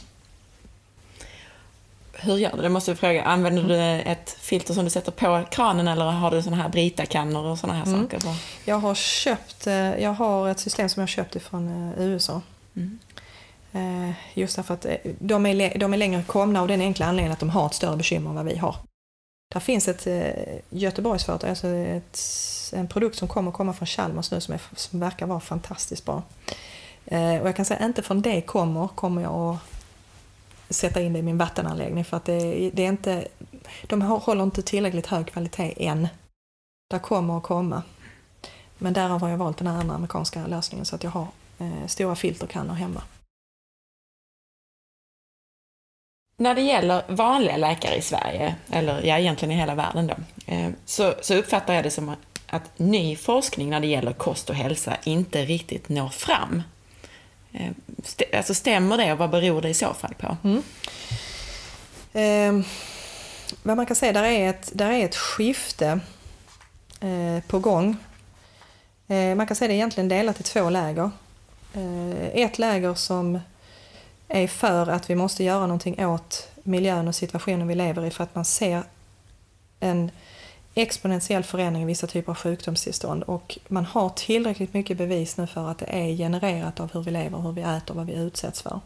Hur gör du det? Måste jag fråga. Använder du ett filter som du sätter på kranen eller har du såna här Brita-kannor och såna här Mm. saker? Bara? Jag har köpt, eh, jag har ett system som jag köpt ifrån eh, USA. Mm. Eh, Just därför att de är, de är längre komna av den enkla anledningen att de har ett större bekymmer än vad vi har. där finns ett Göteborgsföretag, alltså ett, en produkt som kommer komma från Chalmers nu som, är, som verkar vara fantastiskt bra. Och jag kan säga inte från det kommer, kommer jag att sätta in det i min vattenanläggning för att det, det är inte, de håller inte tillräckligt hög kvalitet än. Det kommer att komma. Men därav har jag valt den här andra amerikanska lösningen så att jag har eh, stora filterkannor hemma. När det gäller vanliga läkare i Sverige, eller ja, egentligen i hela världen då, eh, så, så uppfattar jag det som att ny forskning när det gäller kost och hälsa inte riktigt når fram. Eh, alltså stämmer det och vad beror det i så fall på? Mm. Eh, vad man kan säga, där är ett, där är ett skifte eh, på gång. Eh, man kan säga det är egentligen delat i två läger. Eh, ett läger som är för att vi måste göra någonting åt miljön och situationen vi lever i för att man ser en exponentiell förändring i vissa typer av sjukdomstillstånd och man har tillräckligt mycket bevis nu för att det är genererat av hur vi lever, hur vi äter, vad vi utsätts för.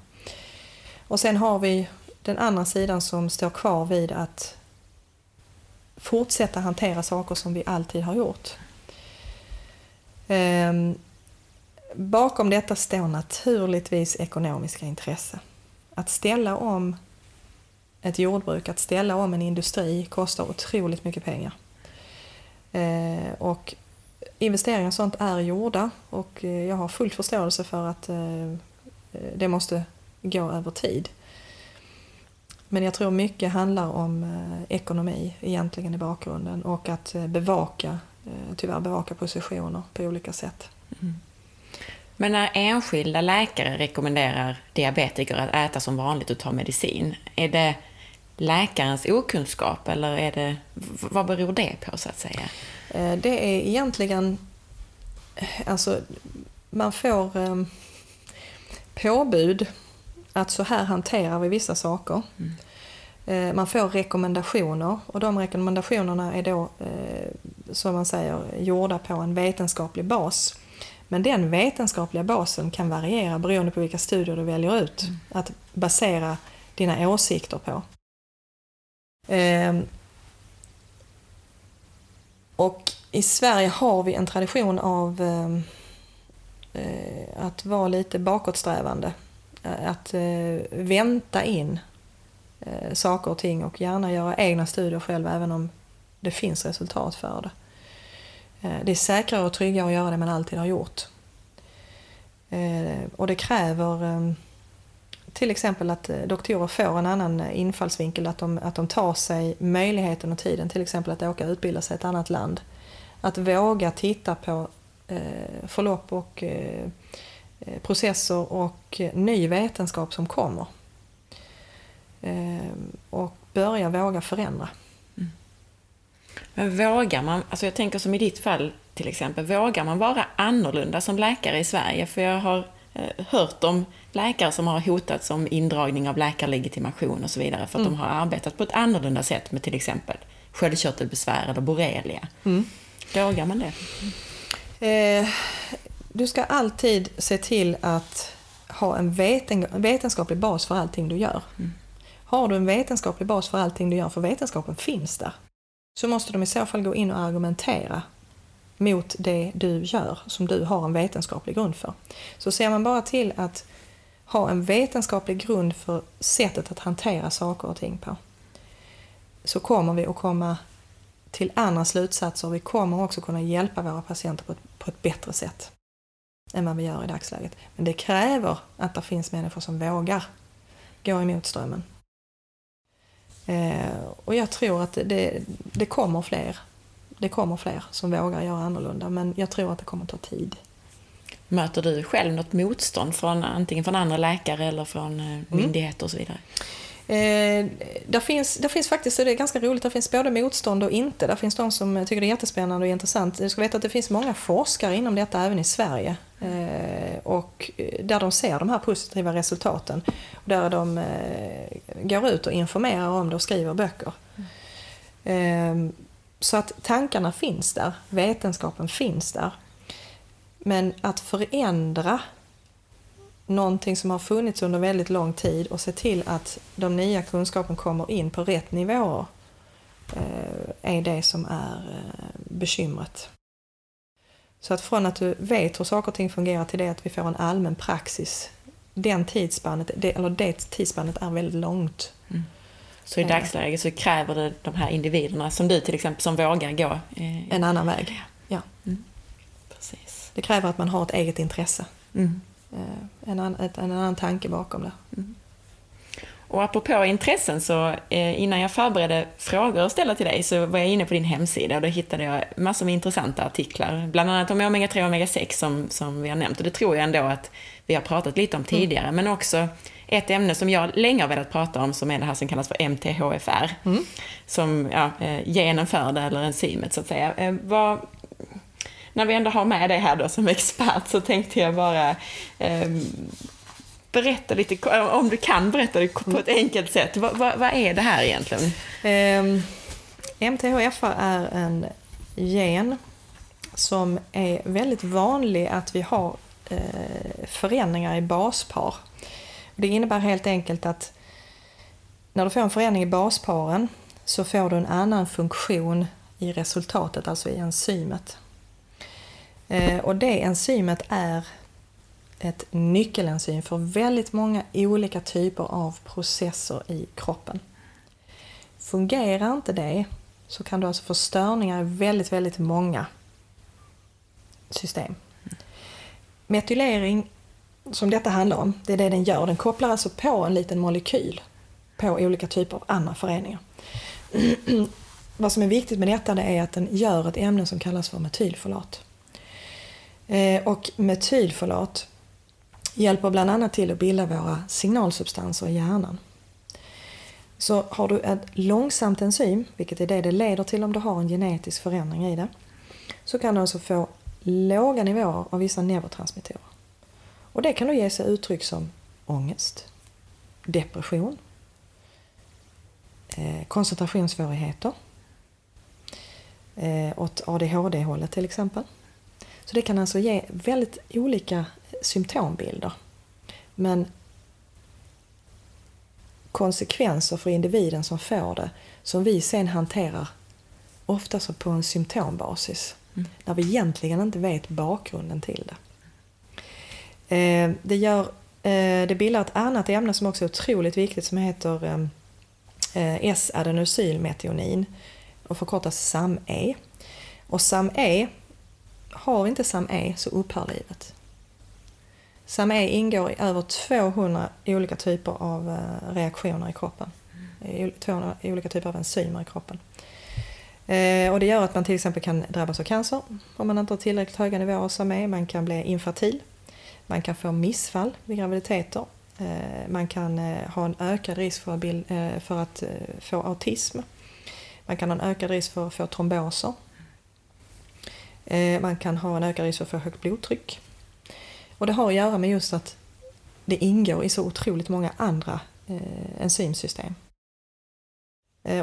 Och sen har vi den andra sidan som står kvar vid att fortsätta hantera saker som vi alltid har gjort. Ehm, bakom detta står naturligtvis ekonomiska intresse. Att ställa om ett jordbruk, att ställa om en industri kostar otroligt mycket pengar. Eh, och investeringar och sånt är gjorda och eh, jag har full förståelse för att eh, eh, det måste gå över tid. Men jag tror mycket handlar om eh, ekonomi egentligen i bakgrunden och att bevaka, tyvärr bevaka positioner på olika sätt. Mm. Men när enskilda läkare rekommenderar diabetiker att äta som vanligt och ta medicin, är det läkarens okunskap eller är det, vad beror det på så att säga? Eh, det är egentligen, alltså man får eh, påbud att så här hanterar vi vissa saker. Mm. Eh, man får rekommendationer och de rekommendationerna är då, eh, som man säger, gjorda på en vetenskaplig bas. Men den vetenskapliga basen kan variera beroende på vilka studier du väljer ut mm. att basera dina åsikter på. Eh, och i Sverige har vi en tradition av ehm, eh, att vara lite bakåtsträvande. Eh, att eh, vänta in eh, saker och ting och gärna göra egna studier själv även om det finns resultat för det. Eh, det är säkrare och tryggare att göra det man alltid har gjort. Och det kräver ehm, till exempel att eh, doktorer får en annan eh, infallsvinkel, att de, att de tar sig möjligheten och tiden, till exempel att åka och utbilda sig i ett annat land. Att våga titta på eh, förlopp och eh, eh processer och ny vetenskap som kommer. Eh, och börja våga förändra. Mm. Men vågar man, alltså jag tänker som i ditt fall till exempel, vågar man vara annorlunda som läkare i Sverige? För jag har hört om läkare som har hotats om indragning av läkarlegitimation och så vidare för att mm. de har arbetat på ett annorlunda sätt med till exempel sköldkörtelbesvär eller borrelia. Mm. Vågar man det? Eh, du ska alltid se till att ha en veten, vetenskaplig bas för allting du gör. Mm. Har du en vetenskaplig bas för allting du gör, för vetenskapen finns där, så måste de i så fall gå in och argumentera mot det du gör som du har en vetenskaplig grund för. Så ser man bara till att ha en vetenskaplig grund för sättet att hantera saker och ting på så kommer vi att komma till andra slutsatser och vi kommer också kunna hjälpa våra patienter på ett, på ett bättre sätt än vad vi gör i dagsläget. Men det kräver att det finns människor som vågar gå emot strömmen. Eh, och jag tror att det, det kommer fler det kommer fler som vågar göra annorlunda men jag tror att det kommer ta tid. Möter du själv något motstånd från antingen från andra läkare eller från eh, mm. myndigheter och så vidare? Eh, där, finns, där finns faktiskt, det är ganska roligt, det finns både motstånd och inte. Det finns de som tycker det är jättespännande och intressant. Du ska veta att det finns många forskare inom detta även i Sverige. Eh, och eh, där de ser de här positiva resultaten. Där de eh, går ut och informerar om det och skriver böcker. Eh, så att tankarna finns där, vetenskapen finns där. Men att förändra någonting som har funnits under väldigt lång tid och se till att de nya kunskapen kommer in på rätt nivåer eh, är det som är eh, bekymret. Så att från att du vet hur saker och ting fungerar till det att vi får en allmän praxis, den tidsspannet, det, eller det tidsspannet är väldigt långt. Mm. Så i dagsläget så kräver det de här individerna, som du till exempel, som vågar gå... Eh, en annan väg, ja. Mm. Precis. Det kräver att man har ett eget intresse. Mm. Eh, en, an, ett, en annan tanke bakom det. Mm. Och apropå intressen så eh, innan jag förberedde frågor att ställa till dig så var jag inne på din hemsida och då hittade jag massor med intressanta artiklar. Bland annat om omega-3 och omega-6 som, som vi har nämnt och det tror jag ändå att vi har pratat lite om tidigare. Mm. Men också ett ämne som jag länge har velat prata om som är det här som kallas för MTHFR. Mm. Som ja, eh, genen för det, eller enzymet så att säga. Eh, vad, när vi ändå har med dig här då som [LAUGHS] expert så tänkte jag bara eh, berätta lite, om du kan berätta det på ett enkelt sätt. Vad, vad, vad är det här egentligen? Um, ehm, MTHFR är en gen som är väldigt vanlig att vi har eh, förändringar i baspar. Det innebär helt enkelt att när du får en förändring i basparen så får du en annan funktion i resultatet, alltså i enzymet. Eh, och det enzymet är ett nyckelenzym för väldigt många olika typer av processer i kroppen. Fungerar inte det så kan du alltså få störningar i väldigt, väldigt många system. Metylering, som detta handlar om, det är det den gör. Den kopplar alltså på en liten molekyl på olika typer av andra föreningar. [CLEARS THROAT] Vad som är viktigt med detta det är att den gör ett ämne som kallas för metylfolat. Eh, och metylfolat hjälper bland annat till att bilda våra signalsubstanser i hjärnan. Så har du ett långsamt enzym, vilket är det det leder till om du har en genetisk förändring i det, så kan du alltså få låga nivåer av vissa neurotransmittorer. Och det kan då ge sig uttryck som ångest, depression, eh, koncentrationssvårigheter, eh, åt ADHD-hållet till exempel. Så det kan alltså ge väldigt olika symptombilder. Men konsekvenser för individen som får det, som vi sen hanterar ofta så på en symptombasis. Mm. När vi egentligen inte vet bakgrunden till det. Eh, det, gör, eh, det bildar ett annat ämne som också är otroligt viktigt som heter eh, eh S-adenosylmetionin och förkortas SAMe. Och SAMe, har inte SAMe så upphör livet. SAMe ingår i över 200 olika typer av eh, reaktioner i kroppen. Eh, 200 olika typer av enzymer i kroppen. Och det gör att man till exempel kan drabbas av cancer om man inte har tillräckligt höga nivåer av SAMe. Man kan bli infertil. Man kan få missfall vid graviditeter. Eh, man kan eh, ha en ökad risk för, eh, att få autism. Man kan ha en ökad risk för att få tromboser. Man kan ha en ökad risk för att få högt blodtryck. Och det har att göra med just att det ingår i så otroligt många andra enzymsystem.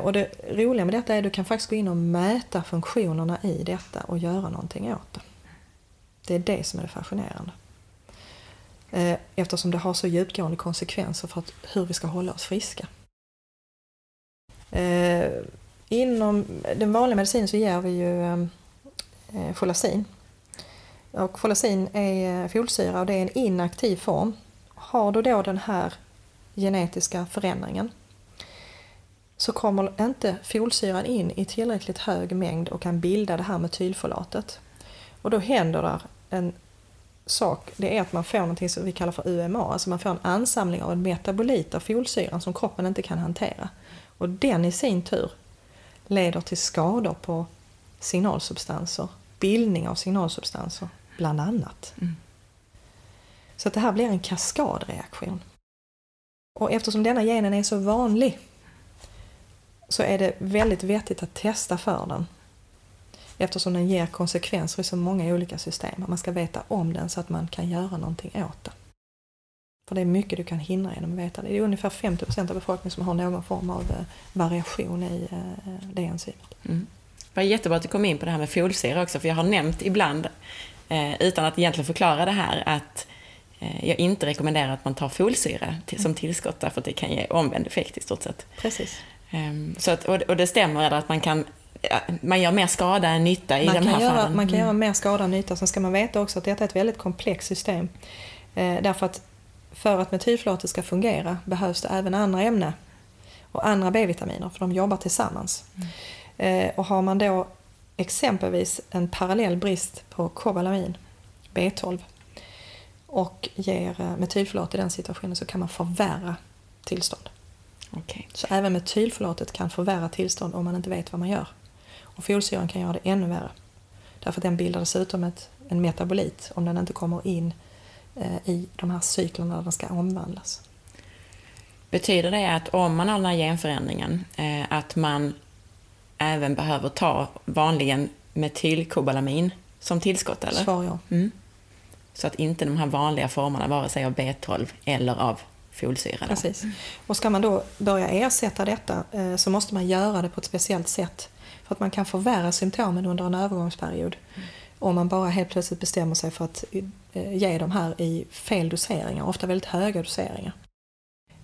Och det roliga med detta är att du kan faktiskt gå in och mäta funktionerna i detta och göra någonting åt det. Det är det som är det fascinerande. Eh, eftersom det har så djupgående konsekvenser för att, hur vi ska hålla oss friska. Eh, inom den vanliga medicinen så ger vi ju eh, folacin och folacin är folsyra och det är en inaktiv form. Har du då den här genetiska förändringen så kommer inte folsyran in i tillräckligt hög mängd och kan bilda det här metylfolatet. Och då händer det en sak, det är att man får något som vi kallar för UMA, alltså man får en ansamling av en metabolit av folsyran som kroppen inte kan hantera. Och den i sin tur leder till skador på signalsubstanser, bildning av signalsubstanser bland annat. Mm. Så att det här blir en kaskadreaktion. Och eftersom denna genen är så vanlig så är det väldigt vettigt att testa för den. Eftersom den ger konsekvenser i så många olika system. Man ska veta om den så att man kan göra någonting åt det. För det är mycket du kan hindra genom att veta det. Det är ungefär 50% av befolkningen som har någon form av eh, variation i eh, det enzymet. Mm. Det var jättebra att du kom in på det här med folsyra också, för jag har nämnt ibland eh, utan att egentligen förklara det här, att jag inte rekommenderar att man tar folsyra som tillskott därför att det kan ge omvänd effekt i stort sett. Precis. Ehm, så att, och, det stämmer att man kan man gör mer skada än nytta i man de här göra, fallen. Man kan mm. göra mer skada än nytta. Sen ska man veta också att detta är ett väldigt komplext system. Eh, därför att för att metylfolatet ska fungera behövs det även andra ämnen och andra B-vitaminer, för de jobbar tillsammans. Mm. Eh, och har man då exempelvis en parallell brist på kobalamin, B12, och ger eh, metylfolat i den situationen så kan man förvärra tillstånd. Okay. Så även metylfolatet kan förvärra tillstånd om man inte vet vad man gör. Och folsyran kan göra det ännu värre. Därför att den bildar dessutom ett, en metabolit om den inte kommer in eh, i de här cyklerna där den ska omvandlas. Betyder det att om man har den här genförändringen, eh, att man även behöver ta vanligen metylkobalamin som tillskott? Eller? Svar ja. Mm. Så att inte de här vanliga formerna, vare sig av B12 eller av folsyra. Precis. Och ska man då börja ersätta detta eh, så måste man göra det på ett speciellt sätt. För att man kan förvärra symptomen under en övergångsperiod. Mm. Om man bara helt plötsligt bestämmer sig för att eh, ge de här i fel doseringar, ofta väldigt höga doseringar.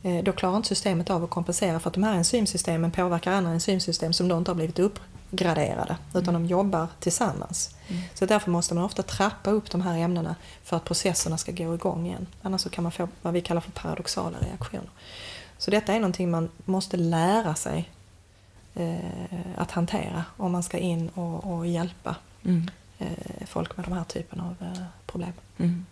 Eh, då klarar inte systemet av att kompensera för att de här enzymsystemen påverkar andra enzymsystem som då inte har blivit uppgraderade utan mm. de jobbar tillsammans. Mm. Så därför måste man ofta trappa upp de här ämnena för att processerna ska gå igång igen. Annars så kan man få vad vi kallar för paradoxala reaktioner. Så detta är någonting man måste lära sig att hantera om man ska in och, och hjälpa mm. eh, folk med de här typen av eh, problem. Mm.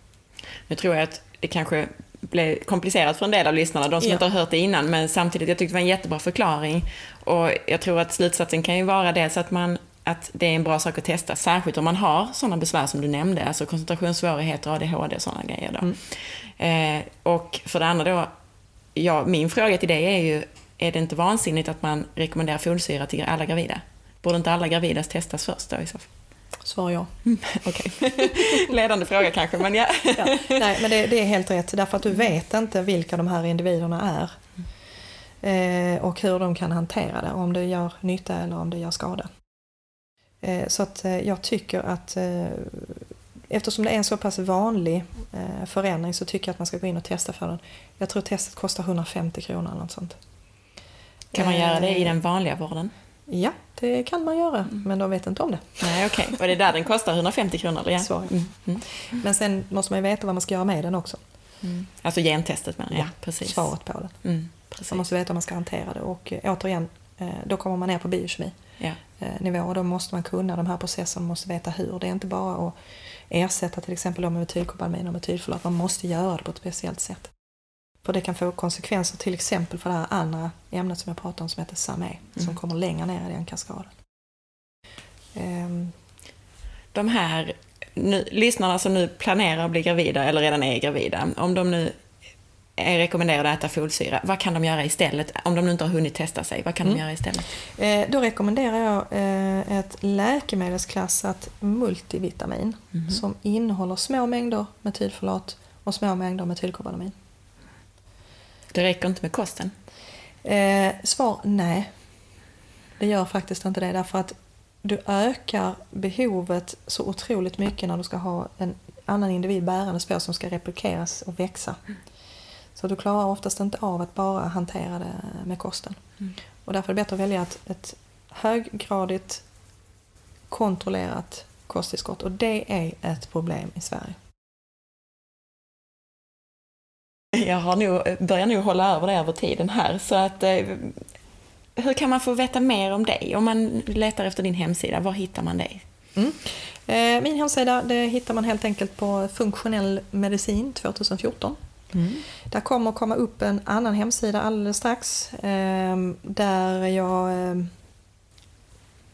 Nu tror jag att det kanske blev komplicerat för en del av lyssnarna, de som ja. inte har hört det innan, men samtidigt, jag tyckte det var en jättebra förklaring. Och jag tror att slutsatsen kan ju vara dels att man att det är en bra sak att testa, särskilt om man har sådana besvär som du nämnde, alltså koncentrationssvårigheter, ADHD och sådana grejer. Då. Mm. Eh, och för det andra då, ja, min fråga till dig är ju, är det inte vansinnigt att man rekommenderar folsyra till alla gravida? Borde inte alla gravida testas först då i så fall? Svar ja. Mm, Okej. [LAUGHS] Ledande fråga kanske, men ja. ja. Nej, men det, det, är helt rätt, därför att du vet inte vilka de här individerna är. Eh, och hur de kan hantera det, om det gör nytta eller om det gör skada. Eh, så att eh, jag tycker att eh, eftersom det är en så pass vanlig förändring så tycker jag att man ska gå in och testa för den. Jag tror testet kostar 150 kronor eller något sånt. Kan man göra det i den vanliga vården? Ja, det kan man göra, mm. men de vet inte om det. Nej, okej. Okay. Och det är där den kostar 150 kronor? Eller? Ja. Mm. Mm. Men sen måste man ju veta vad man ska göra med den också. Mm. Alltså gentestet menar jag? Ja, precis. Svaret på den. Precis. Man måste veta hur man ska hantera det och återigen, då kommer man ner på biokemi. Ja. Eh, nivå och då måste man kunna de här processerna, måste veta hur. Det är inte bara att ersätta till exempel med metylkobalamin och metylfolat, man måste göra det på ett speciellt sätt. För det kan få konsekvenser till exempel för det här andra ämnet som jag pratade om som heter SAME, mm. som kommer längre ner i den kaskaden. Um. De här nu, lyssnarna som nu planerar att bli gravida eller redan är gravida, om de nu är rekommenderade att äta folsyra. Vad kan de göra istället? Om de nu inte har hunnit testa sig, vad kan mm. de göra istället? Eh, då rekommenderar jag eh, ett läkemedelsklassat multivitamin mm. som innehåller små mängder metylfolat och små mängder metylkobalamin. Det räcker inte med kosten? Eh, svar nej. Det gör faktiskt inte det därför att du ökar behovet så otroligt mycket när du ska ha en annan individ bärandes på som ska replikeras och växa. Så du klarar oftast inte av att bara hantera det med kosten. Mm. Och därför är det bättre att välja ett, ett höggradigt kontrollerat kosttillskott och det är ett problem i Sverige. [LAUGHS] Jag har nog, börjar nog hålla över det över tiden här så att eh, hur kan man få veta mer om dig? Om man letar efter din hemsida, var hittar man dig? Mm. Eh, min hemsida det hittar man helt enkelt på Funktionell medicin 2014 Mm. Där kommer komma upp en annan hemsida alldeles strax ehm, där jag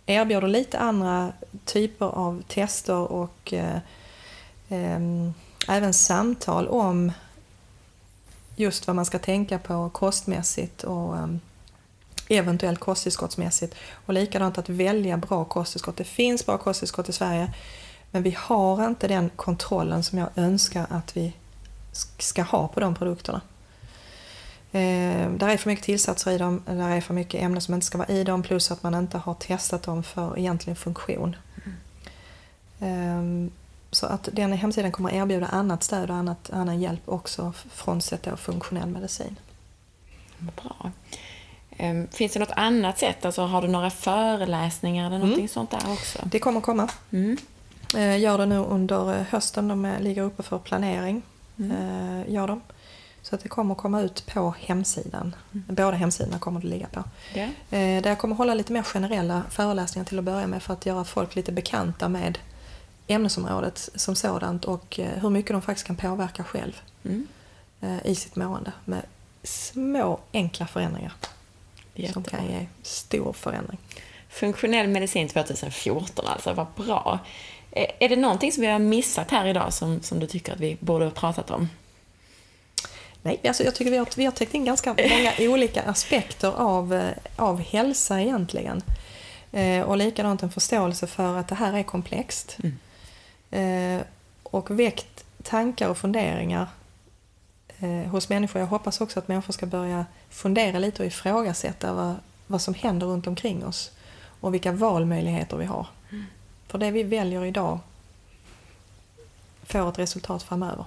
erbjuder lite andra typer av tester och eh, även samtal om just vad man ska tänka på kostmässigt och eventuellt kosttillskottsmässigt. Och likadant att välja bra kosttillskott. Det finns bra kosttillskott i Sverige men vi har inte den kontrollen som jag önskar att vi ska ha på de produkterna. Eh, där är för mycket tillsatser i dem, där är för mycket ämnen som inte ska vara i dem plus att man inte har testat dem för egentlig funktion. Mm. Eh, så att den hemsidan kommer erbjuda annat stöd och annat, annan hjälp också frånsett då funktionell medicin. Bra. Ehm, finns det något annat sätt? Alltså, har du några föreläsningar eller någonting sånt där också? Det kommer komma. Mm. Eh, Gör det nu under eh, hösten, de är- ligger uppe för planering. Mm. Eh, Gör de. Så att det kommer komma ut på hemsidan. Båda hemsidorna kommer det ligga på. Eh, Där jag kommer hålla lite mer generella föreläsningar till att börja med för att göra folk lite bekanta med ämnesområdet som sådant och eh, hur mycket de faktiskt kan påverka själv Mm. eh, i sitt mående med små enkla förändringar som Jättebra. kan ge stor förändring. Funktionell medicin 2014 alltså, vad bra. Eh, Är det någonting som vi har missat här idag som, som du tycker att vi borde ha pratat om? Nej, alltså jag tycker vi har, vi har täckt in ganska många [LAUGHS] olika aspekter av, av hälsa egentligen. Eh, och likadant en förståelse för att det här är komplext. Eh, och väckt tankar och funderingar eh, hos människor. Jag hoppas också att människor ska börja fundera lite och ifrågasätta vad, vad som händer runt omkring oss och vilka valmöjligheter vi har. För det vi väljer idag får ett resultat framöver.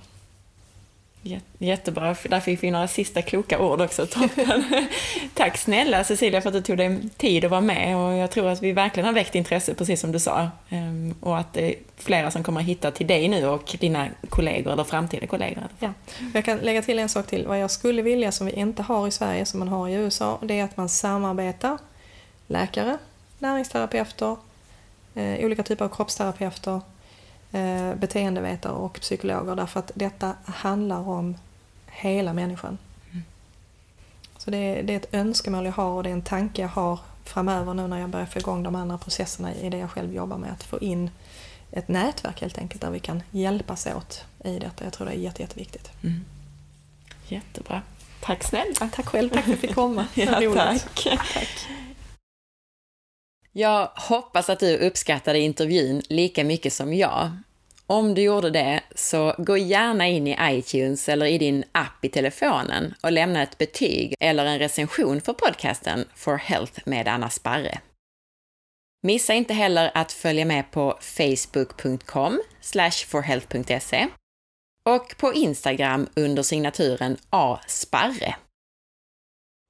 Jä- Jättebra, där fick vi några sista kloka ord också. Toppen. [LAUGHS] Tack snälla Cecilia för att du tog dig tid att vara med och jag tror att vi verkligen har väckt intresse, precis som du sa. Ehm, Och att det är flera som kommer att hitta till dig nu och dina kollegor, eller framtida kollegor. Ja. Jag kan lägga till en sak till. Vad jag skulle vilja som vi inte har i Sverige, som man har i USA, det är att man samarbetar. Läkare, näringsterapeuter, eh, olika typer av kroppsterapeuter, eh, beteendevetare och psykologer. Därför att detta handlar om hela människan. Så det är, det är ett önskemål jag har och det är en tanke jag har framöver nu när jag börjar få igång de andra processerna i det jag själv jobbar med. Att få in ett nätverk helt enkelt där vi kan hjälpas åt i detta. Jag tror det är jätte, jätteviktigt. Jättebra. Tack snälla. Tack själv, tack för att jag fick komma. [LAUGHS] Ja, roligt. tack. Jag hoppas att du uppskattade intervjun lika mycket som jag. Om du gjorde det, så gå gärna in i iTunes eller i din app i telefonen och lämna ett betyg eller en recension för podcasten For Health med Anna Sparre. Missa inte heller att följa med på facebook.com forhealth.se och på Instagram under signaturen asparre.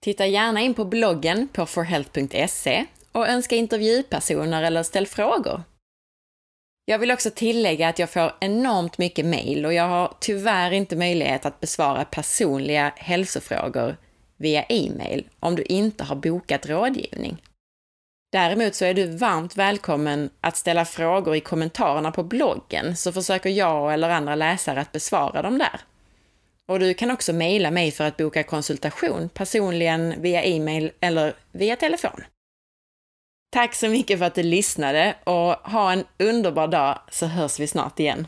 Titta gärna in på bloggen på forhealth.se och önska intervjupersoner eller ställ frågor. Jag vill också tillägga att jag får enormt mycket mejl och jag har tyvärr inte möjlighet att besvara personliga hälsofrågor via e-mail om du inte har bokat rådgivning. Däremot så är du varmt välkommen att ställa frågor i kommentarerna på bloggen så försöker jag eller andra läsare att besvara dem där. Och du kan också mejla mig för att boka konsultation personligen via e-mail eller via telefon. Tack så mycket för att du lyssnade och ha en underbar dag så hörs vi snart igen.